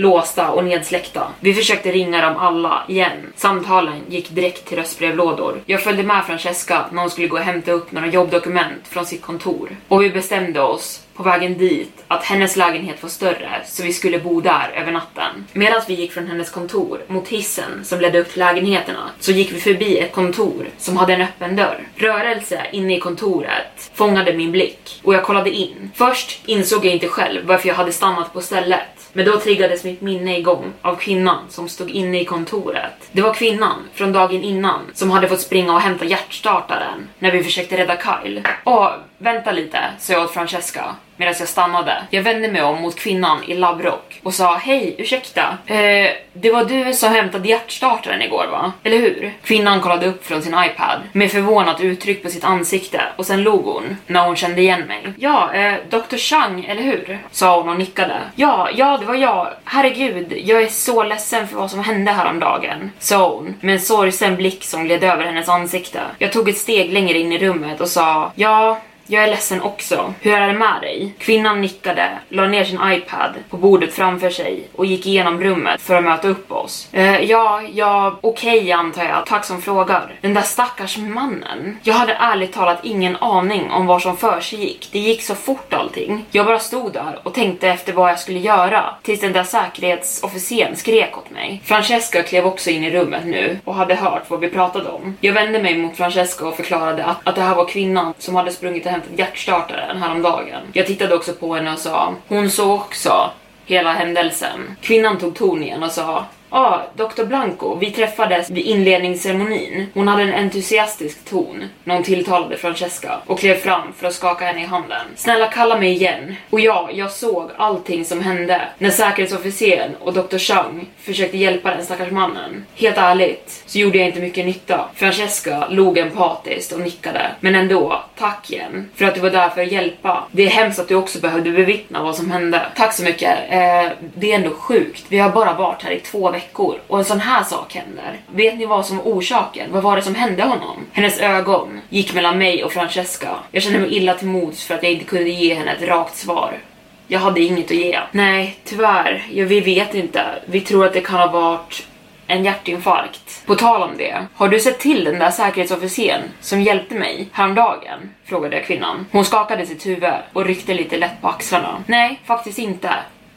låsta och nedsläckta. Vi försökte ringa dem alla igen. Samtalen gick direkt till röstbrevlådor. Jag följde med Francesca när hon skulle gå och hämta upp några jobbdokument från sitt kontor. Och vi bestämde oss på vägen dit att hennes lägenhet var större så vi skulle bo där över natten. Medan vi gick från hennes kontor mot hissen som ledde upp till lägenheterna så gick vi förbi ett kontor som hade en öppen dörr. Rörelse inne i kontoret fångade min blick och jag kollade in. Först insåg jag inte själv varför jag hade stannat på stället. Men då triggades mitt minne igång av kvinnan som stod inne i kontoret. Det var kvinnan från dagen innan som hade fått springa och hämta hjärtstartaren när vi försökte rädda Kyle. Och vänta lite, sa jag åt Francesca medan jag stannade. Jag vände mig om mot kvinnan i labbrock och sa hej, ursäkta. Eh, det var du som hämtade hjärtstartaren igår va? Eller hur? Kvinnan kollade upp från sin iPad med förvånat uttryck på sitt ansikte och sen log hon när hon kände igen mig. Ja, eh, Dr. Chang, eller hur? Sa hon och nickade. Ja, ja, det var jag. Herregud, jag är så ledsen för vad som hände häromdagen, sa hon med en sorgsen blick som gled över hennes ansikte. Jag tog ett steg längre in i rummet och sa ja, jag är ledsen också. Hur är det med dig? Kvinnan nickade, la ner sin iPad på bordet framför sig och gick igenom rummet för att möta upp oss. Eh, ja, ja, okej okay, antar jag. Tack som frågar. Den där stackars mannen. Jag hade ärligt talat ingen aning om vad som för sig gick. Det gick så fort allting. Jag bara stod där och tänkte efter vad jag skulle göra tills den där säkerhetsofficeren skrek åt mig. Francesca klev också in i rummet nu och hade hört vad vi pratade om. Jag vände mig mot Francesca och förklarade att, att det här var kvinnan som hade sprungit hem hämtat hjärtstartaren häromdagen. Jag tittade också på henne och sa, hon såg också hela händelsen. Kvinnan tog ton igen och sa Ja, ah, Dr. Blanco, vi träffades vid inledningsceremonin. Hon hade en entusiastisk ton när hon tilltalade Francesca och klev fram för att skaka henne i handen. Snälla kalla mig igen. Och ja, jag såg allting som hände när säkerhetsofficeren och Dr. Chang försökte hjälpa den stackars mannen. Helt ärligt så gjorde jag inte mycket nytta. Francesca log empatiskt och nickade. Men ändå, tack igen för att du var där för att hjälpa. Det är hemskt att du också behövde bevittna vad som hände. Tack så mycket. Eh, det är ändå sjukt. Vi har bara varit här i två veckor veckor och en sån här sak händer. Vet ni vad som var orsaken? Vad var det som hände honom? Hennes ögon gick mellan mig och Francesca. Jag kände mig illa till mods för att jag inte kunde ge henne ett rakt svar. Jag hade inget att ge. Nej, tyvärr. Ja, vi vet inte. Vi tror att det kan ha varit en hjärtinfarkt. På tal om det, har du sett till den där säkerhetsofficeren som hjälpte mig häromdagen? Frågade jag kvinnan. Hon skakade sitt huvud och ryckte lite lätt på axlarna. Nej, faktiskt inte.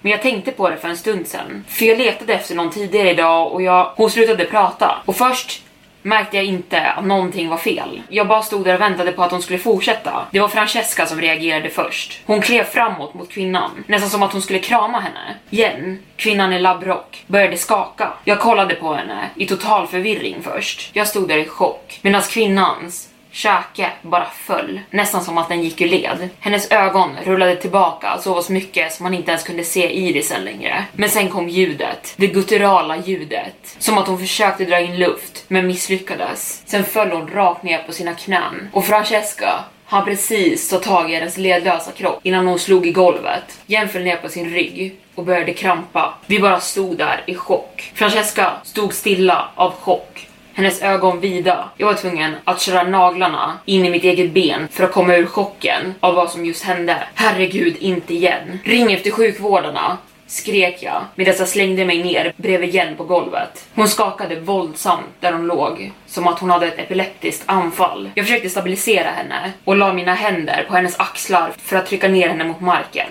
Men jag tänkte på det för en stund sen, För jag letade efter någon tidigare idag och jag, hon slutade prata. Och först märkte jag inte att någonting var fel. Jag bara stod där och väntade på att hon skulle fortsätta. Det var Francesca som reagerade först. Hon klev framåt mot kvinnan, nästan som att hon skulle krama henne. Jen, kvinnan i labbrock, började skaka. Jag kollade på henne i total förvirring först. Jag stod där i chock, medan kvinnans Käke bara föll, nästan som att den gick ur led. Hennes ögon rullade tillbaka så pass mycket som man inte ens kunde se irisen längre. Men sen kom ljudet, det gutturala ljudet. Som att hon försökte dra in luft, men misslyckades. Sen föll hon rakt ner på sina knän. Och Francesca han precis tagit tag i hennes ledlösa kropp innan hon slog i golvet. Jen föll ner på sin rygg och började krampa. Vi bara stod där i chock. Francesca stod stilla av chock hennes ögon vida. Jag var tvungen att köra naglarna in i mitt eget ben för att komma ur chocken av vad som just hände. Herregud, inte igen. Ring efter sjukvårdarna skrek jag medan jag slängde mig ner bredvid Jen på golvet. Hon skakade våldsamt där hon låg, som att hon hade ett epileptiskt anfall. Jag försökte stabilisera henne och la mina händer på hennes axlar för att trycka ner henne mot marken.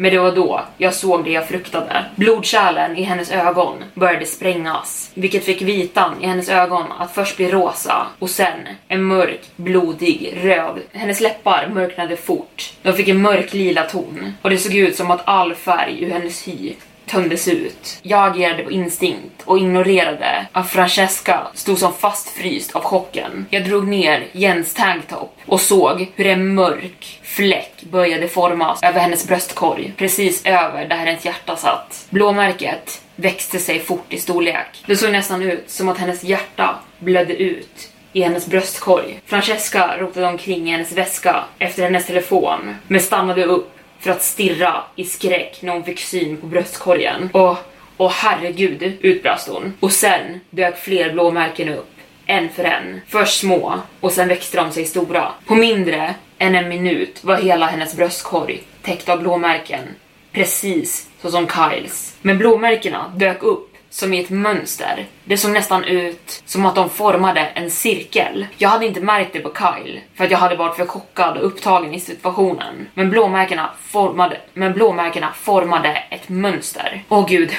Men det var då jag såg det jag fruktade. Blodkärlen i hennes ögon började sprängas, vilket fick vitan i hennes ögon att först bli rosa och sen en mörk, blodig röd. Hennes läppar mörknade fort. De fick en mörk lila ton och det såg ut som att all färg ur hennes hy tömdes ut. Jag agerade på instinkt och ignorerade att Francesca stod som fastfryst av chocken. Jag drog ner Jens tanktop och såg hur en mörk fläck började formas över hennes bröstkorg, precis över där hennes hjärta satt. Blåmärket växte sig fort i storlek. Det såg nästan ut som att hennes hjärta blödde ut i hennes bröstkorg. Francesca rotade omkring i hennes väska efter hennes telefon, men stannade upp för att stirra i skräck när hon fick syn på bröstkorgen. Och, och herregud, utbrast hon. Och sen dök fler blåmärken upp, en för en. Först små, och sen växte de sig stora. På mindre än en minut var hela hennes bröstkorg täckt av blåmärken. Precis så som Kyles. Men blåmärkena dök upp som i ett mönster. Det såg nästan ut som att de formade en cirkel. Jag hade inte märkt det på Kyle, för att jag hade varit för chockad och upptagen i situationen. Men blåmärkena formade, men blåmärkena formade ett mönster. Åh gud,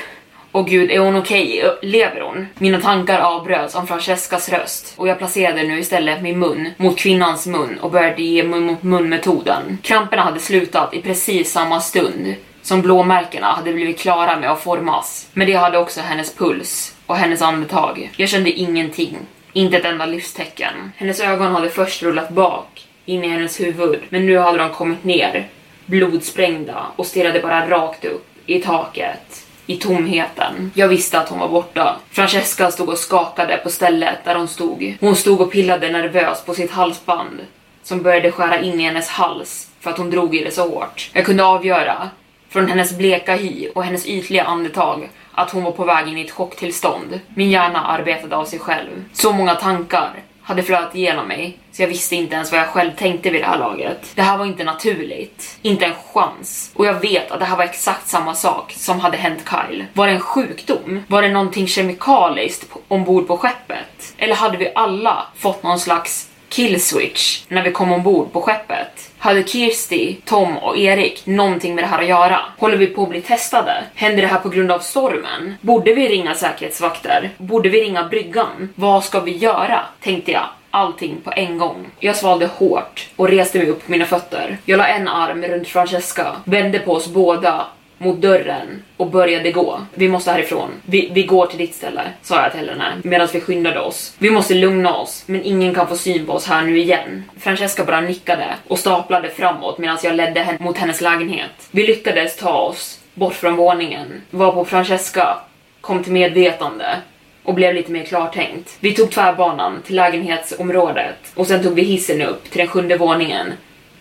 Åh gud, är hon okej? Okay? Lever hon? Mina tankar avbröts av Francescas röst och jag placerade nu istället min mun mot kvinnans mun och började ge mun mot mun metoden. Kramperna hade slutat i precis samma stund som blåmärkena hade blivit klara med att formas. Men det hade också hennes puls och hennes andetag. Jag kände ingenting. Inte ett enda livstecken. Hennes ögon hade först rullat bak, in i hennes huvud, men nu hade de kommit ner, blodsprängda och stirrade bara rakt upp, i taket, i tomheten. Jag visste att hon var borta. Francesca stod och skakade på stället där hon stod. Hon stod och pillade nervöst på sitt halsband som började skära in i hennes hals för att hon drog i det så hårt. Jag kunde avgöra från hennes bleka hy och hennes ytliga andetag att hon var på väg in i ett chocktillstånd. Min hjärna arbetade av sig själv. Så många tankar hade flöt igenom mig så jag visste inte ens vad jag själv tänkte vid det här laget. Det här var inte naturligt. Inte en chans. Och jag vet att det här var exakt samma sak som hade hänt Kyle. Var det en sjukdom? Var det någonting kemikaliskt ombord på skeppet? Eller hade vi alla fått någon slags killswitch när vi kom ombord på skeppet? Hade Kirsty, Tom och Erik någonting med det här att göra? Håller vi på att bli testade? Händer det här på grund av stormen? Borde vi ringa säkerhetsvakter? Borde vi ringa bryggan? Vad ska vi göra? Tänkte jag allting på en gång. Jag svalde hårt och reste mig upp på mina fötter. Jag la en arm runt Francesca, vände på oss båda mot dörren och började gå. Vi måste härifrån. Vi, vi går till ditt ställe, sa jag till henne medan vi skyndade oss. Vi måste lugna oss, men ingen kan få syn på oss här nu igen. Francesca bara nickade och staplade framåt medan jag ledde henne mot hennes lägenhet. Vi lyckades ta oss bort från våningen, varpå Francesca kom till medvetande och blev lite mer klartänkt. Vi tog tvärbanan till lägenhetsområdet och sen tog vi hissen upp till den sjunde våningen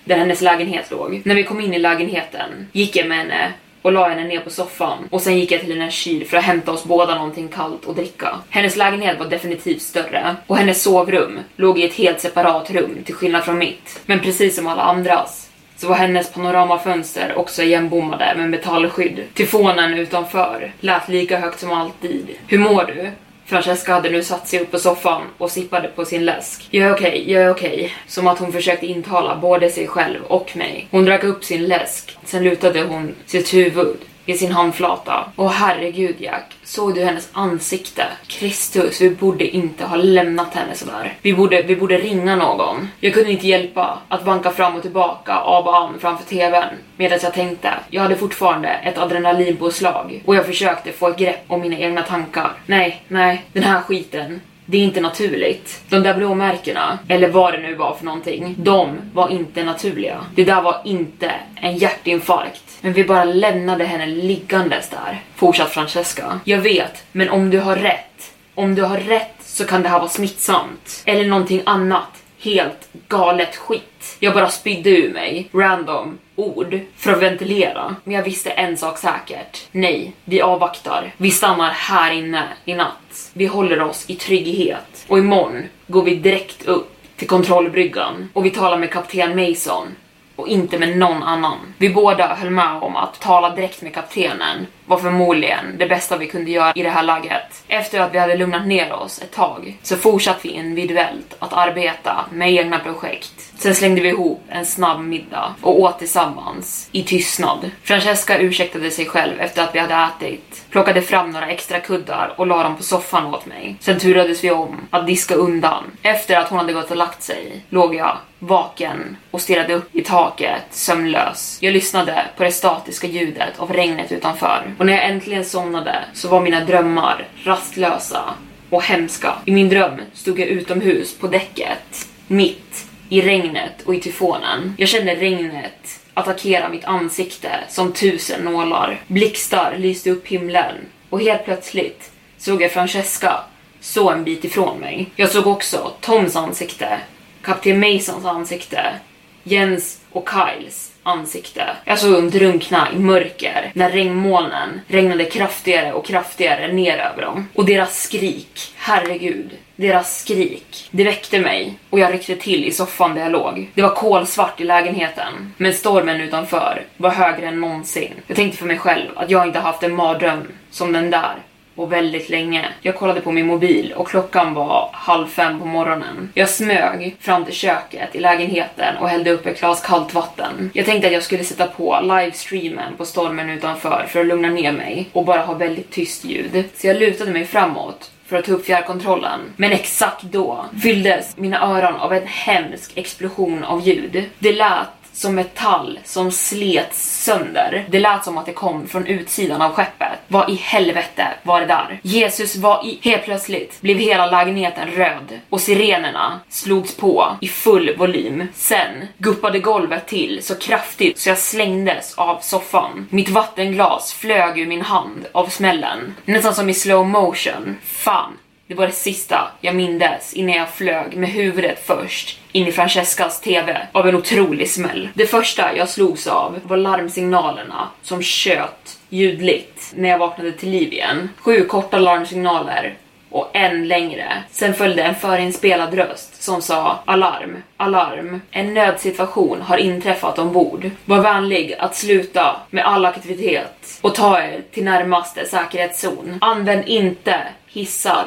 där hennes lägenhet låg. När vi kom in i lägenheten gick jag med henne och la henne ner på soffan och sen gick jag till hennes kyl för att hämta oss båda någonting kallt att dricka. Hennes lägenhet var definitivt större och hennes sovrum låg i ett helt separat rum till skillnad från mitt. Men precis som alla andras så var hennes panoramafönster också igenbommade med metallskydd. Tyfonen utanför lät lika högt som alltid. Hur mår du? Francesca hade nu satt sig upp på soffan och sippade på sin läsk. Jag är okej, okay, jag är okej. Okay. Som att hon försökte intala både sig själv och mig. Hon drack upp sin läsk, sen lutade hon sitt huvud i sin handflata. Och herregud Jack, såg du hennes ansikte? Kristus, vi borde inte ha lämnat henne sådär. Vi borde, vi borde ringa någon. Jag kunde inte hjälpa att vanka fram och tillbaka av och an framför tvn medan jag tänkte. Jag hade fortfarande ett adrenalinpåslag och jag försökte få ett grepp om mina egna tankar. Nej, nej, den här skiten det är inte naturligt. De där blåmärkena, eller vad det nu var för någonting, de var inte naturliga. Det där var inte en hjärtinfarkt. Men vi bara lämnade henne liggandes där, Fortsatt Francesca. Jag vet, men om du har rätt, om du har rätt så kan det här vara smittsamt. Eller någonting annat helt galet skit. Jag bara spydde ur mig random ord för att ventilera. Men jag visste en sak säkert. Nej, vi avvaktar. Vi stannar här inne i natt. Vi håller oss i trygghet. Och imorgon går vi direkt upp till kontrollbryggan och vi talar med kapten Mason och inte med någon annan. Vi båda höll med om att tala direkt med kaptenen var förmodligen det bästa vi kunde göra i det här läget. Efter att vi hade lugnat ner oss ett tag så fortsatte vi individuellt att arbeta med egna projekt. Sen slängde vi ihop en snabb middag och åt tillsammans i tystnad. Francesca ursäktade sig själv efter att vi hade ätit, plockade fram några extra kuddar och la dem på soffan åt mig. Sen turades vi om att diska undan. Efter att hon hade gått och lagt sig låg jag vaken och stirrade upp i taket sömnlös. Jag lyssnade på det statiska ljudet av regnet utanför och när jag äntligen somnade så var mina drömmar rastlösa och hemska. I min dröm stod jag utomhus på däcket, mitt i regnet och i tyfonen. Jag kände regnet attackera mitt ansikte som tusen nålar. Blixtar lyste upp himlen och helt plötsligt såg jag Francesca så en bit ifrån mig. Jag såg också Toms ansikte, kapten Masons ansikte, Jens och Kyles ansikte. Alltså jag såg dem drunkna i mörker när regnmolnen regnade kraftigare och kraftigare ner över dem. Och deras skrik, herregud, deras skrik. Det väckte mig och jag ryckte till i soffan där jag låg. Det var kolsvart i lägenheten, men stormen utanför var högre än någonsin. Jag tänkte för mig själv att jag inte haft en mardröm som den där och väldigt länge. Jag kollade på min mobil och klockan var halv fem på morgonen. Jag smög fram till köket i lägenheten och hällde upp ett glas kallt vatten. Jag tänkte att jag skulle sätta på livestreamen på stormen utanför för att lugna ner mig och bara ha väldigt tyst ljud. Så jag lutade mig framåt för att ta upp fjärrkontrollen. Men exakt då fylldes mina öron av en hemsk explosion av ljud. Det lät som metall som slets sönder. Det lät som att det kom från utsidan av skeppet. Vad i helvete var det där? Jesus var i... Helt plötsligt blev hela lägenheten röd och sirenerna slogs på i full volym. Sen guppade golvet till så kraftigt så jag slängdes av soffan. Mitt vattenglas flög ur min hand av smällen. Nästan som i slow motion. Fan, det var det sista jag mindes innan jag flög med huvudet först in i Francescas TV av en otrolig smäll. Det första jag slogs av var larmsignalerna som tjöt ljudligt när jag vaknade till liv igen. Sju korta larmsignaler och en längre. Sen följde en förinspelad röst som sa alarm, alarm. En nödsituation har inträffat ombord. Var vänlig att sluta med all aktivitet och ta er till närmaste säkerhetszon. Använd inte hissar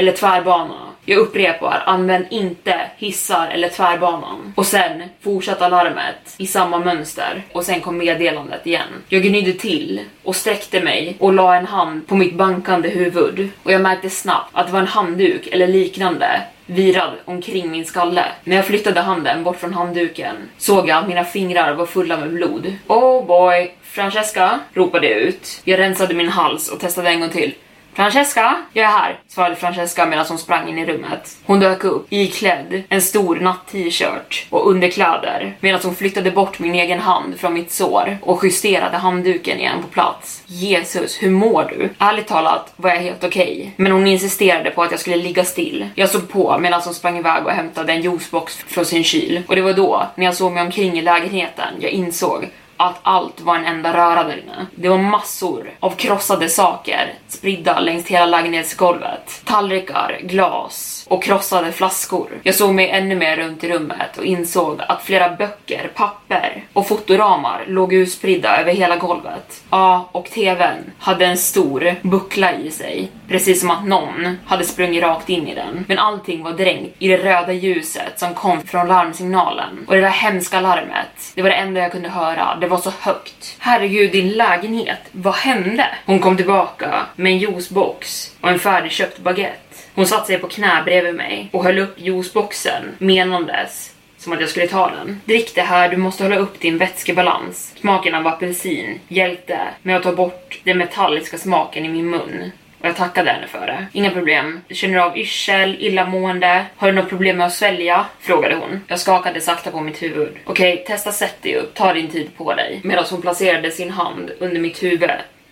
eller tvärbana. Jag upprepar, använd inte hissar eller tvärbanan. Och sen fortsatte alarmet i samma mönster och sen kom meddelandet igen. Jag gnydde till och sträckte mig och la en hand på mitt bankande huvud och jag märkte snabbt att det var en handduk eller liknande virad omkring min skalle. När jag flyttade handen bort från handduken såg jag att mina fingrar var fulla med blod. Oh boy, Francesca, ropade jag ut. Jag rensade min hals och testade en gång till. Francesca, jag är här, svarade Francesca medan hon sprang in i rummet. Hon dök upp iklädd en stor natt-t-shirt och underkläder medan hon flyttade bort min egen hand från mitt sår och justerade handduken igen på plats. Jesus, hur mår du? Ärligt talat var jag helt okej, okay, men hon insisterade på att jag skulle ligga still. Jag såg på medan hon sprang iväg och hämtade en juicebox från sin kyl och det var då, när jag såg mig omkring i lägenheten, jag insåg att allt var en enda röra där inne. Det var massor av krossade saker spridda längs hela lägenhetsgolvet. Tallrikar, glas och krossade flaskor. Jag såg mig ännu mer runt i rummet och insåg att flera böcker, papper och fotoramar låg utspridda över hela golvet. Ja, och tvn hade en stor buckla i sig. Precis som att någon hade sprungit rakt in i den. Men allting var dränkt i det röda ljuset som kom från larmsignalen. Och det där hemska larmet, det var det enda jag kunde höra. Det var så högt. Herregud, din lägenhet. Vad hände? Hon kom tillbaka med en juicebox och en färdigköpt baguette. Hon satte sig på knä bredvid mig och höll upp juiceboxen menandes som att jag skulle ta den. Drick det här, du måste hålla upp din vätskebalans. Smaken av apelsin hjälpte med att ta bort den metalliska smaken i min mun. Och jag tackade henne för det. Inga problem. Känner du av yrsel, illamående? Har du något problem med att svälja? Frågade hon. Jag skakade sakta på mitt huvud. Okej, okay, testa sätt dig upp. Ta din tid på dig. Medan hon placerade sin hand under mitt huvud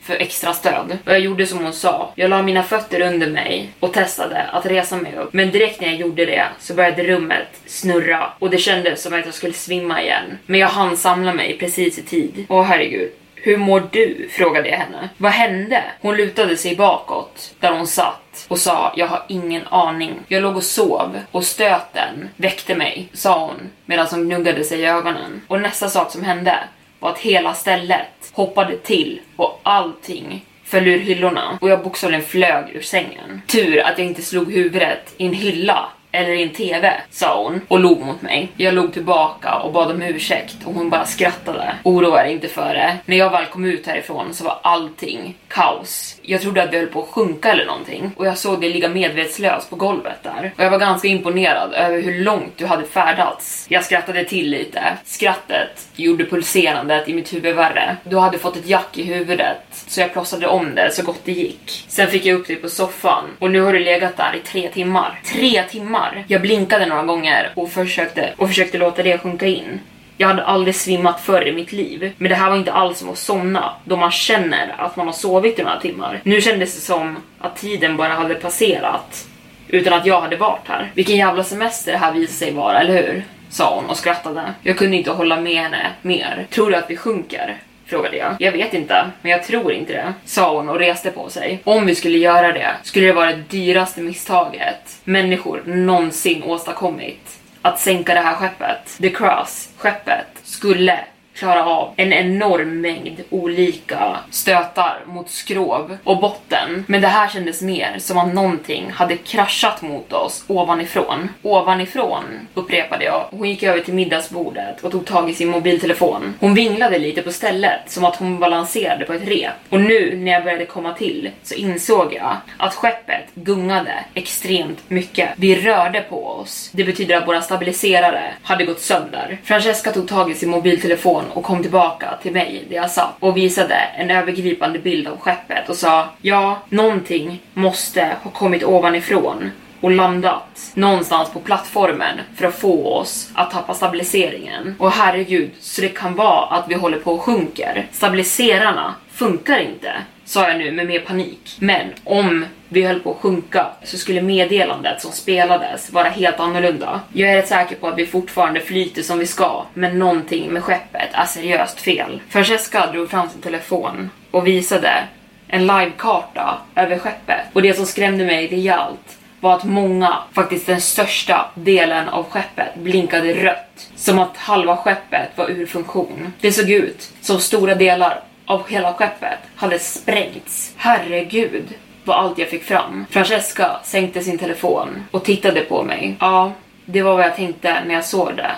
för extra stöd. Och jag gjorde som hon sa. Jag la mina fötter under mig och testade att resa mig upp. Men direkt när jag gjorde det så började rummet snurra och det kändes som att jag skulle svimma igen. Men jag hann samla mig precis i tid. Åh herregud. Hur mår du? frågade jag henne. Vad hände? Hon lutade sig bakåt där hon satt och sa jag har ingen aning. Jag låg och sov och stöten väckte mig, sa hon medan hon gnuggade sig i ögonen. Och nästa sak som hände var att hela stället hoppade till och allting föll ur hyllorna och jag bokstavligen flög ur sängen. Tur att jag inte slog huvudet i en hylla eller i en TV, sa hon och log mot mig. Jag log tillbaka och bad om ursäkt och hon bara skrattade. Oroa dig inte för det. När jag väl kom ut härifrån så var allting kaos. Jag trodde att vi höll på att sjunka eller någonting och jag såg dig ligga medvetslös på golvet där. Och jag var ganska imponerad över hur långt du hade färdats. Jag skrattade till lite. Skrattet gjorde pulserandet i mitt huvud värre. Du hade fått ett jack i huvudet så jag plåstrade om det så gott det gick. Sen fick jag upp dig på soffan och nu har du legat där i tre timmar. Tre timmar! Jag blinkade några gånger och försökte, och försökte låta det sjunka in. Jag hade aldrig svimmat förr i mitt liv, men det här var inte alls som att somna då man känner att man har sovit i några timmar. Nu kändes det som att tiden bara hade passerat utan att jag hade varit här. Vilken jävla semester det här visade sig vara, eller hur? Sa hon och skrattade. Jag kunde inte hålla med henne mer. Tror du att vi sjunker? Frågade jag. Jag vet inte, men jag tror inte det, sa hon och reste på sig. Om vi skulle göra det skulle det vara det dyraste misstaget människor någonsin åstadkommit att sänka det här skeppet. The Cross, skeppet, skulle klara av en enorm mängd olika stötar mot skrov och botten. Men det här kändes mer som att någonting hade kraschat mot oss ovanifrån. Ovanifrån, upprepade jag. Hon gick över till middagsbordet och tog tag i sin mobiltelefon. Hon vinglade lite på stället, som att hon balanserade på ett rep. Och nu när jag började komma till så insåg jag att skeppet gungade extremt mycket. Vi rörde på oss. Det betyder att våra stabiliserare hade gått sönder. Francesca tog tag i sin mobiltelefon och kom tillbaka till mig där jag satt och visade en övergripande bild av skeppet och sa ja, någonting måste ha kommit ovanifrån och landat någonstans på plattformen för att få oss att tappa stabiliseringen. Och herregud, så det kan vara att vi håller på och sjunker. Stabiliserarna funkar inte sa jag nu med mer panik. Men om vi höll på att sjunka så skulle meddelandet som spelades vara helt annorlunda. Jag är rätt säker på att vi fortfarande flyter som vi ska, men någonting med skeppet är seriöst fel. Francesca drog fram sin telefon och visade en livekarta över skeppet och det som skrämde mig rejält var att många, faktiskt den största delen av skeppet blinkade rött. Som att halva skeppet var ur funktion. Det såg ut som stora delar av hela skeppet hade sprängts. Herregud vad allt jag fick fram. Francesca sänkte sin telefon och tittade på mig. Ja, det var vad jag tänkte när jag såg det.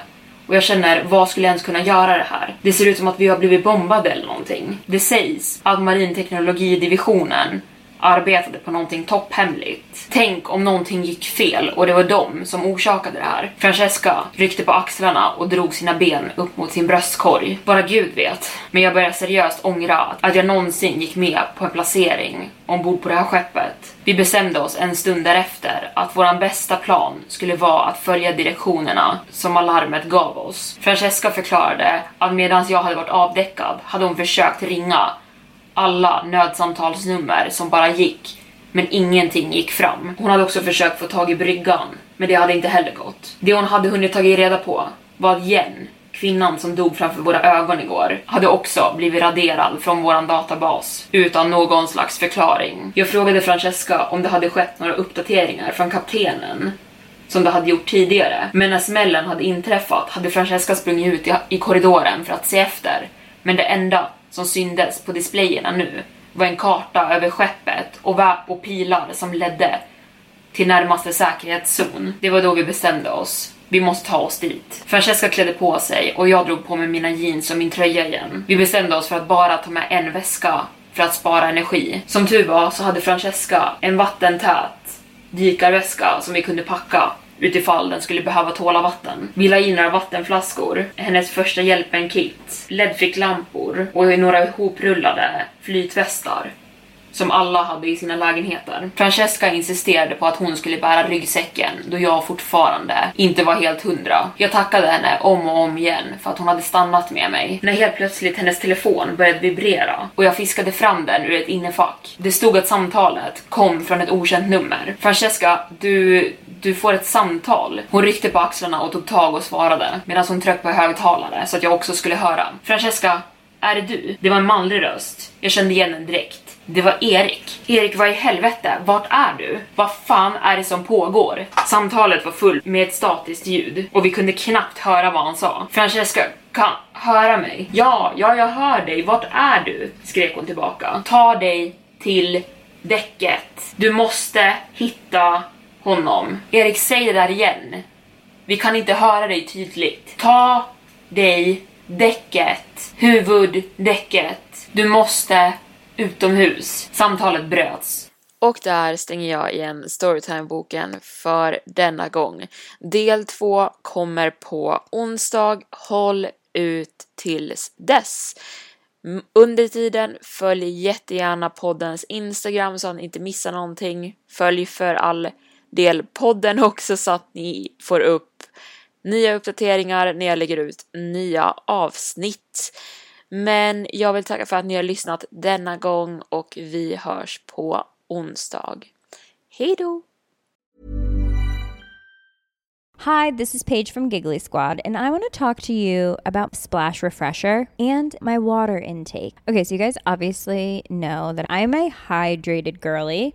Och jag känner, vad skulle jag ens kunna göra det här? Det ser ut som att vi har blivit bombade eller någonting. Det sägs att marinteknologidivisionen arbetade på någonting topphemligt. Tänk om någonting gick fel och det var de som orsakade det här. Francesca ryckte på axlarna och drog sina ben upp mot sin bröstkorg. Bara gud vet. Men jag börjar seriöst ångra att jag någonsin gick med på en placering ombord på det här skeppet. Vi bestämde oss en stund därefter att våran bästa plan skulle vara att följa direktionerna som alarmet gav oss. Francesca förklarade att medan jag hade varit avdäckad hade hon försökt ringa alla nödsamtalsnummer som bara gick, men ingenting gick fram. Hon hade också försökt få tag i bryggan, men det hade inte heller gått. Det hon hade hunnit tagit reda på var att Jen, kvinnan som dog framför våra ögon igår, hade också blivit raderad från våran databas utan någon slags förklaring. Jag frågade Francesca om det hade skett några uppdateringar från kaptenen som det hade gjort tidigare. Men när smällen hade inträffat hade Francesca sprungit ut i, i korridoren för att se efter. Men det enda som syndes på displayerna nu var en karta över skeppet och väp och pilar som ledde till närmaste säkerhetszon. Det var då vi bestämde oss. Vi måste ta oss dit. Francesca klädde på sig och jag drog på mig mina jeans och min tröja igen. Vi bestämde oss för att bara ta med en väska för att spara energi. Som tur var så hade Francesca en vattentät dykarväska som vi kunde packa utifall den skulle behöva tåla vatten. Vi la in några vattenflaskor, hennes första hjälpen-kit, ledficklampor och några ihoprullade flytvästar som alla hade i sina lägenheter. Francesca insisterade på att hon skulle bära ryggsäcken då jag fortfarande inte var helt hundra. Jag tackade henne om och om igen för att hon hade stannat med mig. När helt plötsligt hennes telefon började vibrera och jag fiskade fram den ur ett innefack. Det stod att samtalet kom från ett okänt nummer. Francesca, du, du får ett samtal. Hon ryckte på axlarna och tog tag och svarade medan hon tryckte på högtalare så att jag också skulle höra. Francesca, är det du? Det var en manlig röst. Jag kände igen den direkt. Det var Erik. Erik, vad i helvete? Vart är du? Vad fan är det som pågår? Samtalet var fullt med ett statiskt ljud och vi kunde knappt höra vad han sa. Francesca kan höra mig. Ja, ja, jag hör dig. Vart är du? skrek hon tillbaka. Ta dig till däcket. Du måste hitta honom. Erik, säg det där igen. Vi kan inte höra dig tydligt. Ta dig däcket. Huvuddäcket. Du måste utomhus. Samtalet bröts. Och där stänger jag igen Storytime-boken för denna gång. Del två kommer på onsdag. Håll ut tills dess. Under tiden, följ jättegärna poddens Instagram så att ni inte missar någonting. Följ för all del podden också så att ni får upp nya uppdateringar när jag lägger ut nya avsnitt. Men jag vill tacka för att ni har lyssnat denna gång och vi hörs på onsdag. Hej då! Hi, this is Paige from Giggly Squad, and I want to talk to you about Splash Refresher and my water intake. Okay, so you guys obviously know that I'm a hydrated girly,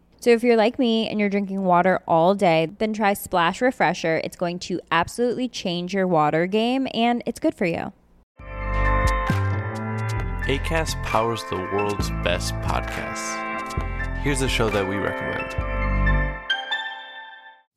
So if you're like me and you're drinking water all day, then try Splash Refresher. It's going to absolutely change your water game and it's good for you. ACAST powers the world's best podcasts. Here's a show that we recommend.